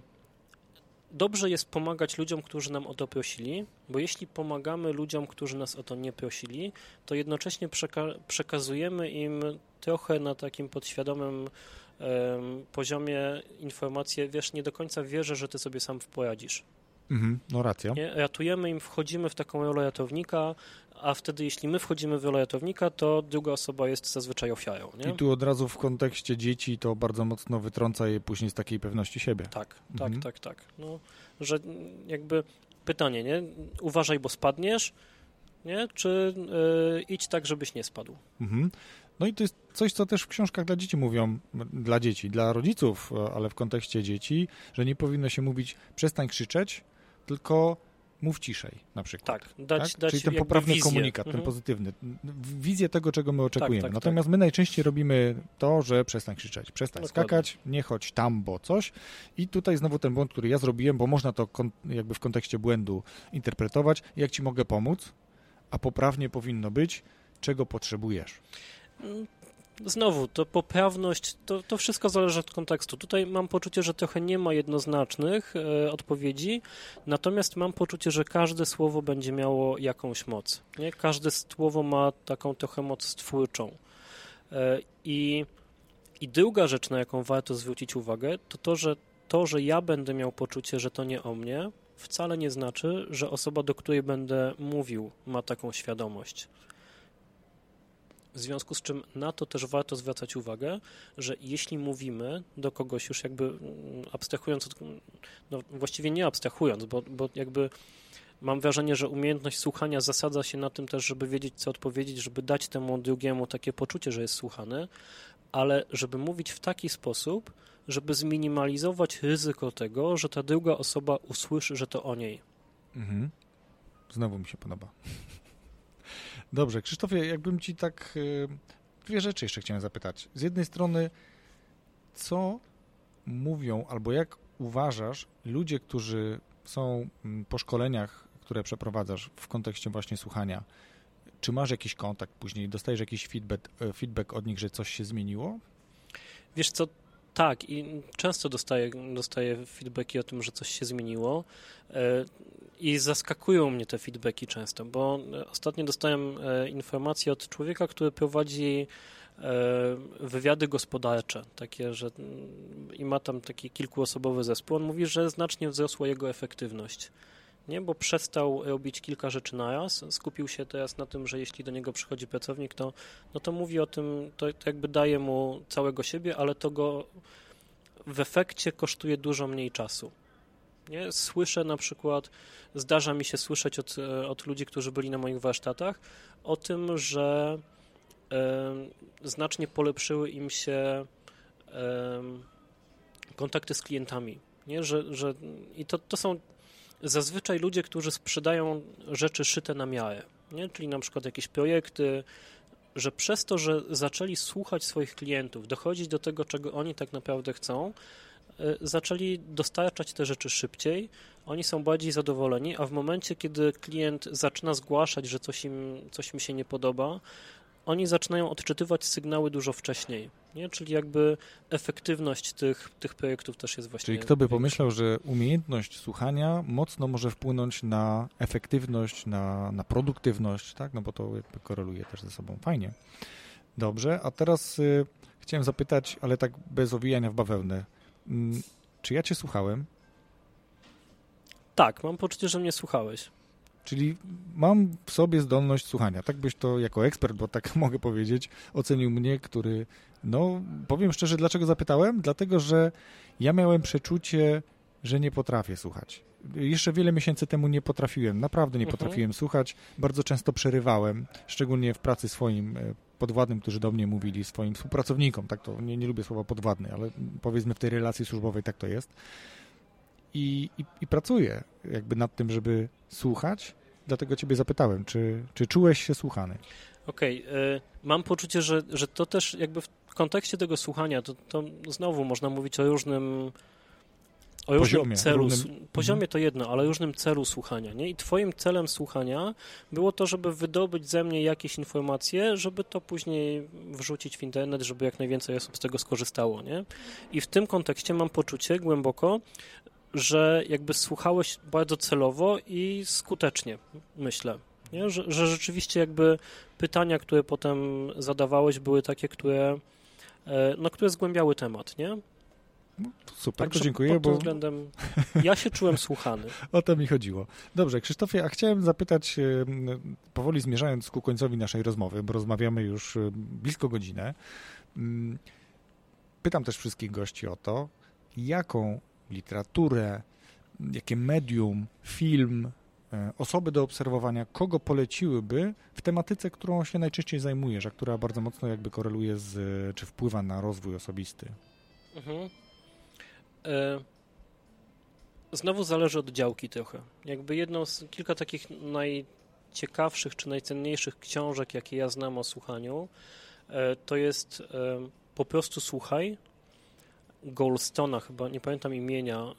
dobrze jest pomagać ludziom, którzy nam o to prosili, bo jeśli pomagamy ludziom, którzy nas o to nie prosili, to jednocześnie przeka przekazujemy im trochę na takim podświadomym um, poziomie informacje, wiesz, nie do końca wierzę, że ty sobie sam poradzisz. Mhm, no racja. Nie? Ratujemy im, wchodzimy w taką rolę ratownika, a wtedy jeśli my wchodzimy w rolę ratownika, to druga osoba jest zazwyczaj ofiarą. Nie? I tu od razu w kontekście dzieci to bardzo mocno wytrąca je później z takiej pewności siebie. Tak, tak, mhm. tak, tak. No, że jakby pytanie, nie? Uważaj, bo spadniesz, nie? Czy yy, idź tak, żebyś nie spadł. Mhm. No i to jest coś, co też w książkach dla dzieci mówią, dla dzieci, dla rodziców, ale w kontekście dzieci, że nie powinno się mówić przestań krzyczeć, tylko mów ciszej na przykład. Tak, dać, tak? dać Czyli ten poprawny wizję. komunikat, mhm. ten pozytywny, wizję tego, czego my oczekujemy. Tak, tak, Natomiast tak. my najczęściej robimy to, że przestań krzyczeć, przestań Dokładnie. skakać, nie chodź tam, bo coś. I tutaj znowu ten błąd, który ja zrobiłem, bo można to jakby w kontekście błędu interpretować. Jak ci mogę pomóc? A poprawnie powinno być, czego potrzebujesz. Znowu, to poprawność, to, to wszystko zależy od kontekstu. Tutaj mam poczucie, że trochę nie ma jednoznacznych e, odpowiedzi, natomiast mam poczucie, że każde słowo będzie miało jakąś moc. Nie? Każde słowo ma taką trochę moc stwórczą. E, I, I druga rzecz, na jaką warto zwrócić uwagę, to to, że to, że ja będę miał poczucie, że to nie o mnie, wcale nie znaczy, że osoba, do której będę mówił, ma taką świadomość. W związku z czym na to też warto zwracać uwagę, że jeśli mówimy do kogoś już jakby mm, abstrahując, od, no właściwie nie abstrahując, bo, bo jakby mam wrażenie, że umiejętność słuchania zasadza się na tym też, żeby wiedzieć, co odpowiedzieć, żeby dać temu drugiemu takie poczucie, że jest słuchany, ale żeby mówić w taki sposób, żeby zminimalizować ryzyko tego, że ta druga osoba usłyszy, że to o niej. Mhm. Znowu mi się podoba. Dobrze, Krzysztofie, jakbym ci tak y, dwie rzeczy jeszcze chciałem zapytać. Z jednej strony, co mówią albo jak uważasz ludzie, którzy są mm, po szkoleniach, które przeprowadzasz w kontekście właśnie słuchania, czy masz jakiś kontakt później, dostajesz jakiś feedback, e, feedback od nich, że coś się zmieniło? Wiesz co, tak i często dostaję, dostaję feedbacki o tym, że coś się zmieniło. E, i zaskakują mnie te feedbacki często, bo ostatnio dostałem e, informację od człowieka, który prowadzi e, wywiady gospodarcze, takie, że i ma tam taki kilkuosobowy zespół. On mówi, że znacznie wzrosła jego efektywność. nie? bo przestał robić kilka rzeczy naraz, skupił się teraz na tym, że jeśli do niego przychodzi pracownik, to, no to mówi o tym, to, to jakby daje mu całego siebie, ale to go w efekcie kosztuje dużo mniej czasu. Nie? Słyszę na przykład, zdarza mi się słyszeć od, od ludzi, którzy byli na moich warsztatach, o tym, że e, znacznie polepszyły im się e, kontakty z klientami. Nie? Że, że, I to, to są zazwyczaj ludzie, którzy sprzedają rzeczy szyte na miarę. Nie? Czyli na przykład jakieś projekty, że przez to, że zaczęli słuchać swoich klientów, dochodzić do tego, czego oni tak naprawdę chcą, e, zaczęli dostarczać te rzeczy szybciej, oni są bardziej zadowoleni, a w momencie, kiedy klient zaczyna zgłaszać, że coś im, coś im się nie podoba, oni zaczynają odczytywać sygnały dużo wcześniej. Nie? Czyli jakby efektywność tych, tych projektów też jest właśnie. Czyli kto by pomyślał, że umiejętność słuchania mocno może wpłynąć na efektywność, na, na produktywność, tak? No bo to koreluje też ze sobą. Fajnie. Dobrze, a teraz y, chciałem zapytać, ale tak bez owijania w bawełnę. Y, czy ja cię słuchałem? Tak, mam poczucie, że mnie słuchałeś. Czyli mam w sobie zdolność słuchania. Tak byś to jako ekspert, bo tak mogę powiedzieć, ocenił mnie, który, no powiem szczerze, dlaczego zapytałem? Dlatego, że ja miałem przeczucie, że nie potrafię słuchać. Jeszcze wiele miesięcy temu nie potrafiłem, naprawdę nie mhm. potrafiłem słuchać. Bardzo często przerywałem, szczególnie w pracy swoim e, podwładnym, którzy do mnie mówili, swoim współpracownikom. Tak to nie, nie lubię słowa podwładny, ale powiedzmy w tej relacji służbowej tak to jest i, i, i pracuję jakby nad tym, żeby słuchać. Dlatego ciebie zapytałem, czy, czy czułeś się słuchany? Okej, okay. mam poczucie, że, że to też jakby w kontekście tego słuchania, to, to znowu można mówić o różnym o różnym poziomie, celu. Różnym... Poziomie to jedno, ale różnym celu słuchania. Nie? I twoim celem słuchania było to, żeby wydobyć ze mnie jakieś informacje, żeby to później wrzucić w internet, żeby jak najwięcej osób z tego skorzystało. Nie? I w tym kontekście mam poczucie głęboko, że jakby słuchałeś bardzo celowo i skutecznie, myślę. Nie? Że, że rzeczywiście jakby pytania, które potem zadawałeś, były takie, które, e, no, które zgłębiały temat, nie? No, super, Także to dziękuję. Pod tym bo... względem ja się czułem słuchany. o to mi chodziło. Dobrze, Krzysztofie, a chciałem zapytać, powoli zmierzając ku końcowi naszej rozmowy, bo rozmawiamy już blisko godzinę. Pytam też wszystkich gości o to, jaką literaturę, jakie medium, film, osoby do obserwowania, kogo poleciłyby w tematyce, którą się najczęściej zajmujesz, a która bardzo mocno jakby koreluje z, czy wpływa na rozwój osobisty? Mhm. E, znowu zależy od działki trochę. Jakby jedną z kilka takich najciekawszych czy najcenniejszych książek, jakie ja znam o słuchaniu, e, to jest e, Po prostu słuchaj Goldstona, chyba nie pamiętam imienia,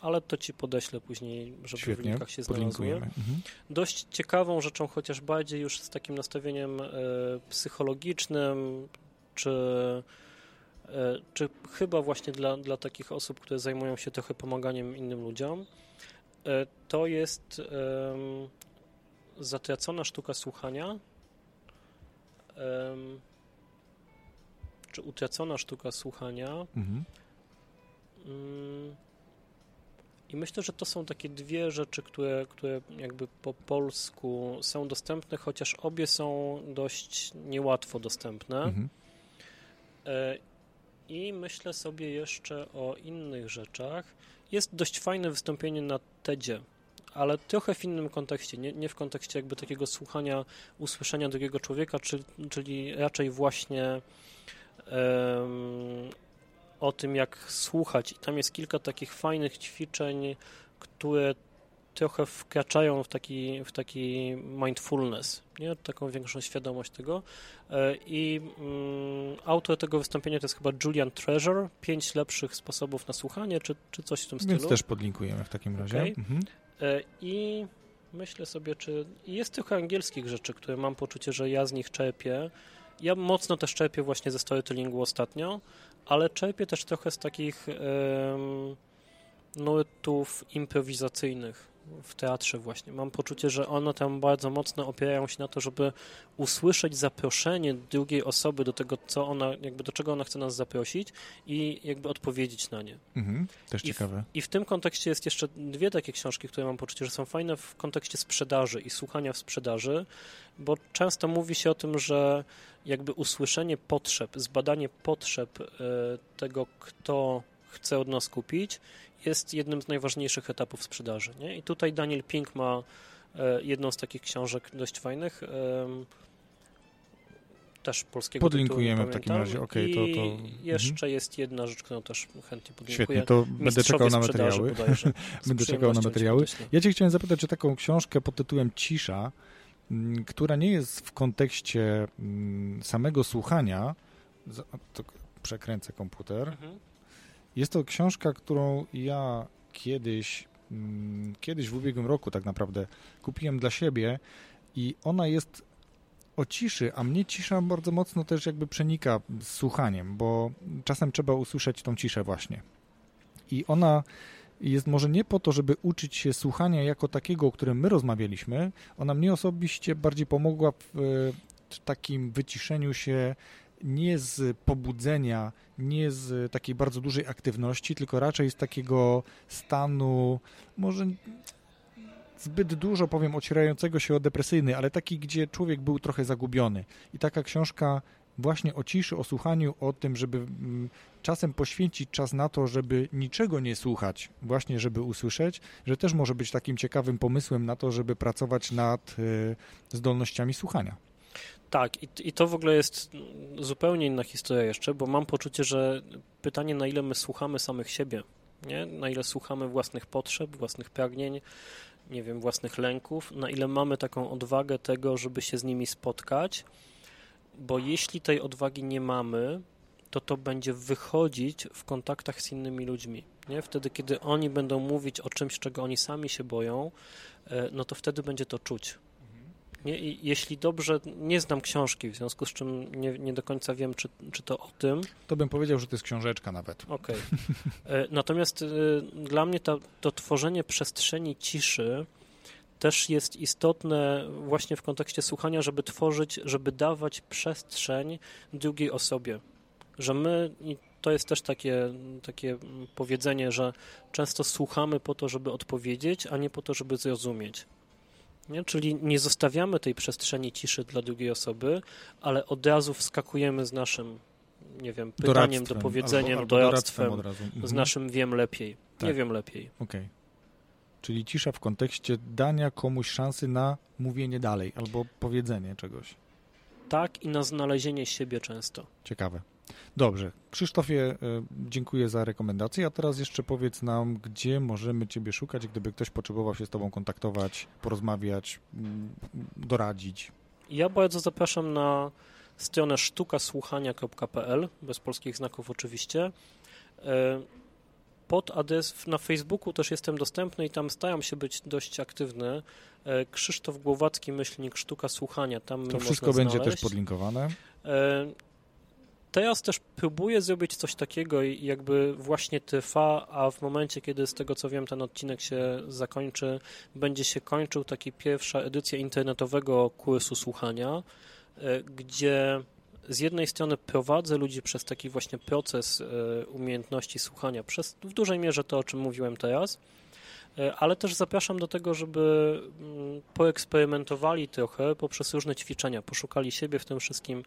ale to ci podeślę później, żeby Świetnie, w linkach się znalazło. Mhm. Dość ciekawą rzeczą, chociaż bardziej już z takim nastawieniem psychologicznym, czy, czy chyba właśnie dla, dla takich osób, które zajmują się trochę pomaganiem innym ludziom, e, to jest zatracona sztuka słuchania czy utracona sztuka słuchania. Mhm. Mm, I myślę, że to są takie dwie rzeczy, które, które jakby po polsku są dostępne, chociaż obie są dość niełatwo dostępne. Mhm. I myślę sobie jeszcze o innych rzeczach. Jest dość fajne wystąpienie na TEDzie, ale trochę w innym kontekście, nie, nie w kontekście jakby takiego słuchania, usłyszenia drugiego człowieka, czyli, czyli raczej właśnie o tym, jak słuchać. I tam jest kilka takich fajnych ćwiczeń, które trochę wkraczają w taki, w taki mindfulness, nie? taką większą świadomość tego. E, I mm, autor tego wystąpienia to jest chyba Julian Treasure, pięć lepszych sposobów na słuchanie, czy, czy coś w tym stylu. Więc też podlinkujemy w takim razie. Okay. Mhm. E, I myślę sobie, czy jest trochę angielskich rzeczy, które mam poczucie, że ja z nich czerpię, ja mocno też czerpię właśnie ze storytellingu ostatnio, ale czerpię też trochę z takich um, nurtów improwizacyjnych. W teatrze właśnie. Mam poczucie, że one tam bardzo mocno opierają się na to, żeby usłyszeć zaproszenie drugiej osoby do tego, co ona, jakby do czego ona chce nas zaprosić i jakby odpowiedzieć na nie. Mhm, też I w, ciekawe. I w tym kontekście jest jeszcze dwie takie książki, które mam poczucie, że są fajne w kontekście sprzedaży i słuchania w sprzedaży, bo często mówi się o tym, że jakby usłyszenie potrzeb, zbadanie potrzeb e, tego, kto chce od nas kupić, jest jednym z najważniejszych etapów sprzedaży. Nie? I tutaj Daniel Pink ma e, jedną z takich książek dość fajnych. Też polskiego Podlinkujemy tytułu, w takim razie, okej, I to- to- mhm. jeszcze jest jedna rzecz, którą też chętnie podlinkuję. Świetnie, to będę czekał na materiały. bodajże. Będę czekał na materiały. Ja cię chciałem zapytać o taką książkę pod tytułem Cisza, m, która nie jest w kontekście m, samego słuchania. To przekręcę komputer. Mhm. Jest to książka, którą ja kiedyś, mm, kiedyś w ubiegłym roku tak naprawdę kupiłem dla siebie i ona jest o ciszy, a mnie cisza bardzo mocno też jakby przenika z słuchaniem, bo czasem trzeba usłyszeć tą ciszę właśnie. I ona jest może nie po to, żeby uczyć się słuchania jako takiego, o którym my rozmawialiśmy, ona mnie osobiście bardziej pomogła w e, takim wyciszeniu się nie z pobudzenia, nie z takiej bardzo dużej aktywności, tylko raczej z takiego stanu, może zbyt dużo powiem ocierającego się o depresyjny, ale taki, gdzie człowiek był trochę zagubiony. I taka książka właśnie o ciszy, o słuchaniu, o tym, żeby mm, czasem poświęcić czas na to, żeby niczego nie słuchać, właśnie żeby usłyszeć, że też może być takim ciekawym pomysłem na to, żeby pracować nad e, zdolnościami słuchania. Tak, i, i to w ogóle jest zupełnie inna historia jeszcze, bo mam poczucie, że pytanie, na ile my słuchamy samych siebie, nie? na ile słuchamy własnych potrzeb, własnych pragnień, nie wiem, własnych lęków, na ile mamy taką odwagę tego, żeby się z nimi spotkać, bo jeśli tej odwagi nie mamy, to to będzie wychodzić w kontaktach z innymi ludźmi. Nie? Wtedy, kiedy oni będą mówić o czymś, czego oni sami się boją, e, no to wtedy będzie to czuć. Nie? Jeśli dobrze, nie znam książki, w związku z czym nie, nie do końca wiem, czy, czy to o tym. To bym powiedział, że to jest książeczka nawet. Okej. E, Natomiast e, dla mnie to, to tworzenie przestrzeni ciszy też jest istotne właśnie w kontekście słuchania, żeby tworzyć, żeby dawać przestrzeń drugiej osobie. Że my, i to jest też takie, takie powiedzenie, że często słuchamy po to, żeby odpowiedzieć, a nie po to, żeby zrozumieć. Nie? Czyli nie zostawiamy tej przestrzeni ciszy dla drugiej osoby, ale od razu wskakujemy z naszym, nie wiem, pytaniem, Doradztwem dopowiedzeniem, albo, albo doradztwem, razu. Mhm. z naszym wiem lepiej. Nie Tak. wiem lepiej. Okej. Czyli cisza w kontekście dania komuś szansy na mówienie dalej albo powiedzenie czegoś. Tak i na znalezienie siebie często. Ciekawe. Dobrze. Krzysztofie, e, dziękuję za rekomendację, a teraz jeszcze powiedz nam, gdzie możemy Ciebie szukać, gdyby ktoś potrzebował się z Tobą kontaktować, porozmawiać, mm, doradzić. Ja bardzo zapraszam na stronę sztukasłuchania.pl, bez polskich znaków oczywiście. E, Pod adres na Facebooku też jestem dostępny i tam staram się być dość aktywny. E, Krzysztof Głowacki, myślnik Sztuka Słuchania. Tam To wszystko będzie znaleźć. też podlinkowane. Teraz też próbuję zrobić coś takiego i jakby właśnie trwa, a w momencie, kiedy z tego co wiem ten odcinek się zakończy, będzie się kończył taki pierwsza edycja internetowego kursu słuchania, e, gdzie z jednej strony prowadzę ludzi przez taki właśnie proces e, umiejętności słuchania, przez w dużej mierze to, o czym mówiłem teraz, ale też zapraszam do tego, żeby mm, poeksperymentowali trochę poprzez różne ćwiczenia, poszukali siebie w tym wszystkim,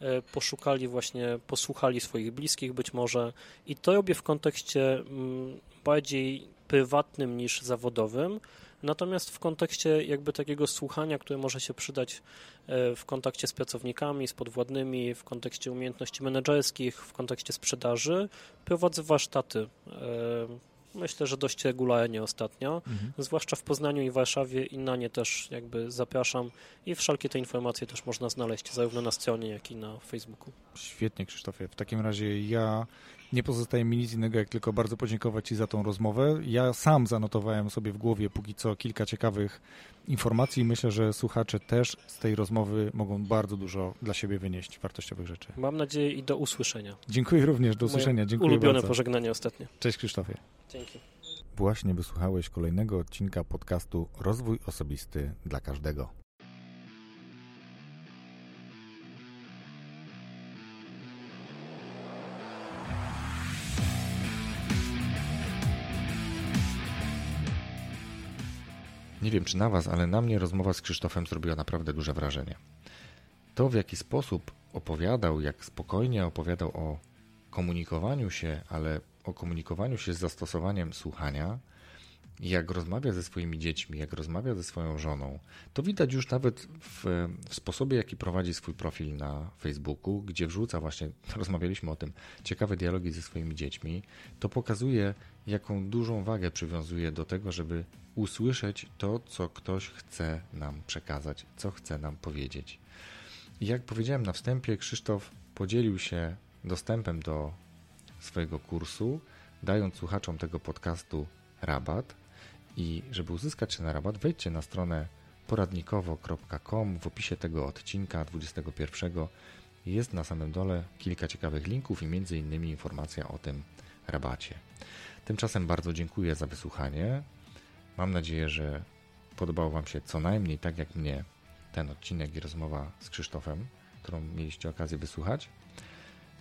e, poszukali właśnie, posłuchali swoich bliskich być może i to robię w kontekście mm, bardziej prywatnym niż zawodowym, natomiast w kontekście jakby takiego słuchania, które może się przydać e, w kontakcie z pracownikami, z podwładnymi, w kontekście umiejętności menedżerskich, w kontekście sprzedaży, prowadzę warsztaty. Myślę, że dość regularnie ostatnio, Mhm. zwłaszcza w Poznaniu i Warszawie i na nie też jakby zapraszam i wszelkie te informacje też można znaleźć zarówno na stronie, jak i na Facebooku. Świetnie, Krzysztofie. W takim razie ja nie pozostaje mi nic innego, jak tylko bardzo podziękować Ci za tą rozmowę. Ja sam zanotowałem sobie w głowie póki co kilka ciekawych informacji i myślę, że słuchacze też z tej rozmowy mogą bardzo dużo dla siebie wynieść wartościowych rzeczy. Mam nadzieję i do usłyszenia. Dziękuję również, do Moje usłyszenia. Dziękuję Ulubione bardzo. pożegnanie ostatnie. Cześć Krzysztofie. Dzięki. Właśnie wysłuchałeś kolejnego odcinka podcastu Rozwój Osobisty dla Każdego. Nie wiem czy na Was, ale na mnie rozmowa z Krzysztofem zrobiła naprawdę duże wrażenie. To, w jaki sposób opowiadał, jak spokojnie opowiadał o komunikowaniu się, ale o komunikowaniu się z zastosowaniem słuchania, jak rozmawia ze swoimi dziećmi, jak rozmawia ze swoją żoną, to widać już nawet w, w, sposobie, jaki prowadzi swój profil na Facebooku, gdzie wrzuca właśnie, rozmawialiśmy o tym, ciekawe dialogi ze swoimi dziećmi. To pokazuje, jaką dużą wagę przywiązuje do tego, żeby usłyszeć to, co ktoś chce nam przekazać, co chce nam powiedzieć. I jak powiedziałem na wstępie, Krzysztof podzielił się dostępem do swojego kursu, dając słuchaczom tego podcastu rabat. I żeby uzyskać ten rabat, wejdźcie na stronę poradnikowo.com. W opisie tego odcinka 21 jest na samym dole kilka ciekawych linków i między innymi informacja o tym rabacie. Tymczasem bardzo dziękuję za wysłuchanie. Mam nadzieję, że podobał Wam się co najmniej tak jak mnie ten odcinek i rozmowa z Krzysztofem, którą mieliście okazję wysłuchać.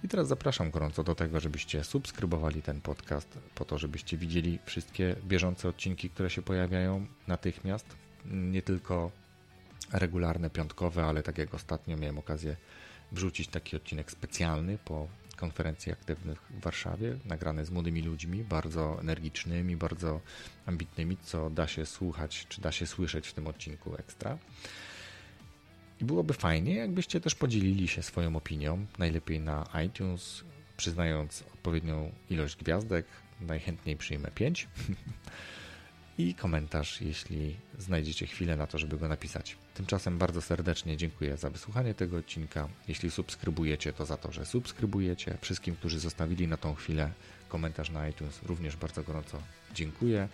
I teraz zapraszam gorąco do tego, żebyście subskrybowali ten podcast, po to, żebyście widzieli wszystkie bieżące odcinki, które się pojawiają natychmiast. Nie tylko regularne, piątkowe, ale tak jak ostatnio miałem okazję wrzucić taki odcinek specjalny po konferencji aktywnych w Warszawie, nagrany z młodymi ludźmi, bardzo energicznymi, bardzo ambitnymi, co da się słuchać, czy da się słyszeć w tym odcinku ekstra. I byłoby fajnie, jakbyście też podzielili się swoją opinią, najlepiej na iTunes, przyznając odpowiednią ilość gwiazdek, najchętniej przyjmę 5. I komentarz, jeśli znajdziecie chwilę na to, żeby go napisać. Tymczasem bardzo serdecznie dziękuję za wysłuchanie tego odcinka. Jeśli subskrybujecie, to za to, że subskrybujecie. Wszystkim, którzy zostawili na tą chwilę komentarz na iTunes, również bardzo gorąco dziękuję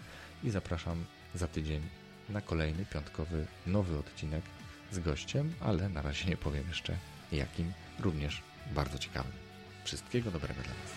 i zapraszam za tydzień na kolejny piątkowy nowy odcinek z gościem, ale na razie nie powiem jeszcze jakim, również bardzo ciekawym. Wszystkiego dobrego dla Was.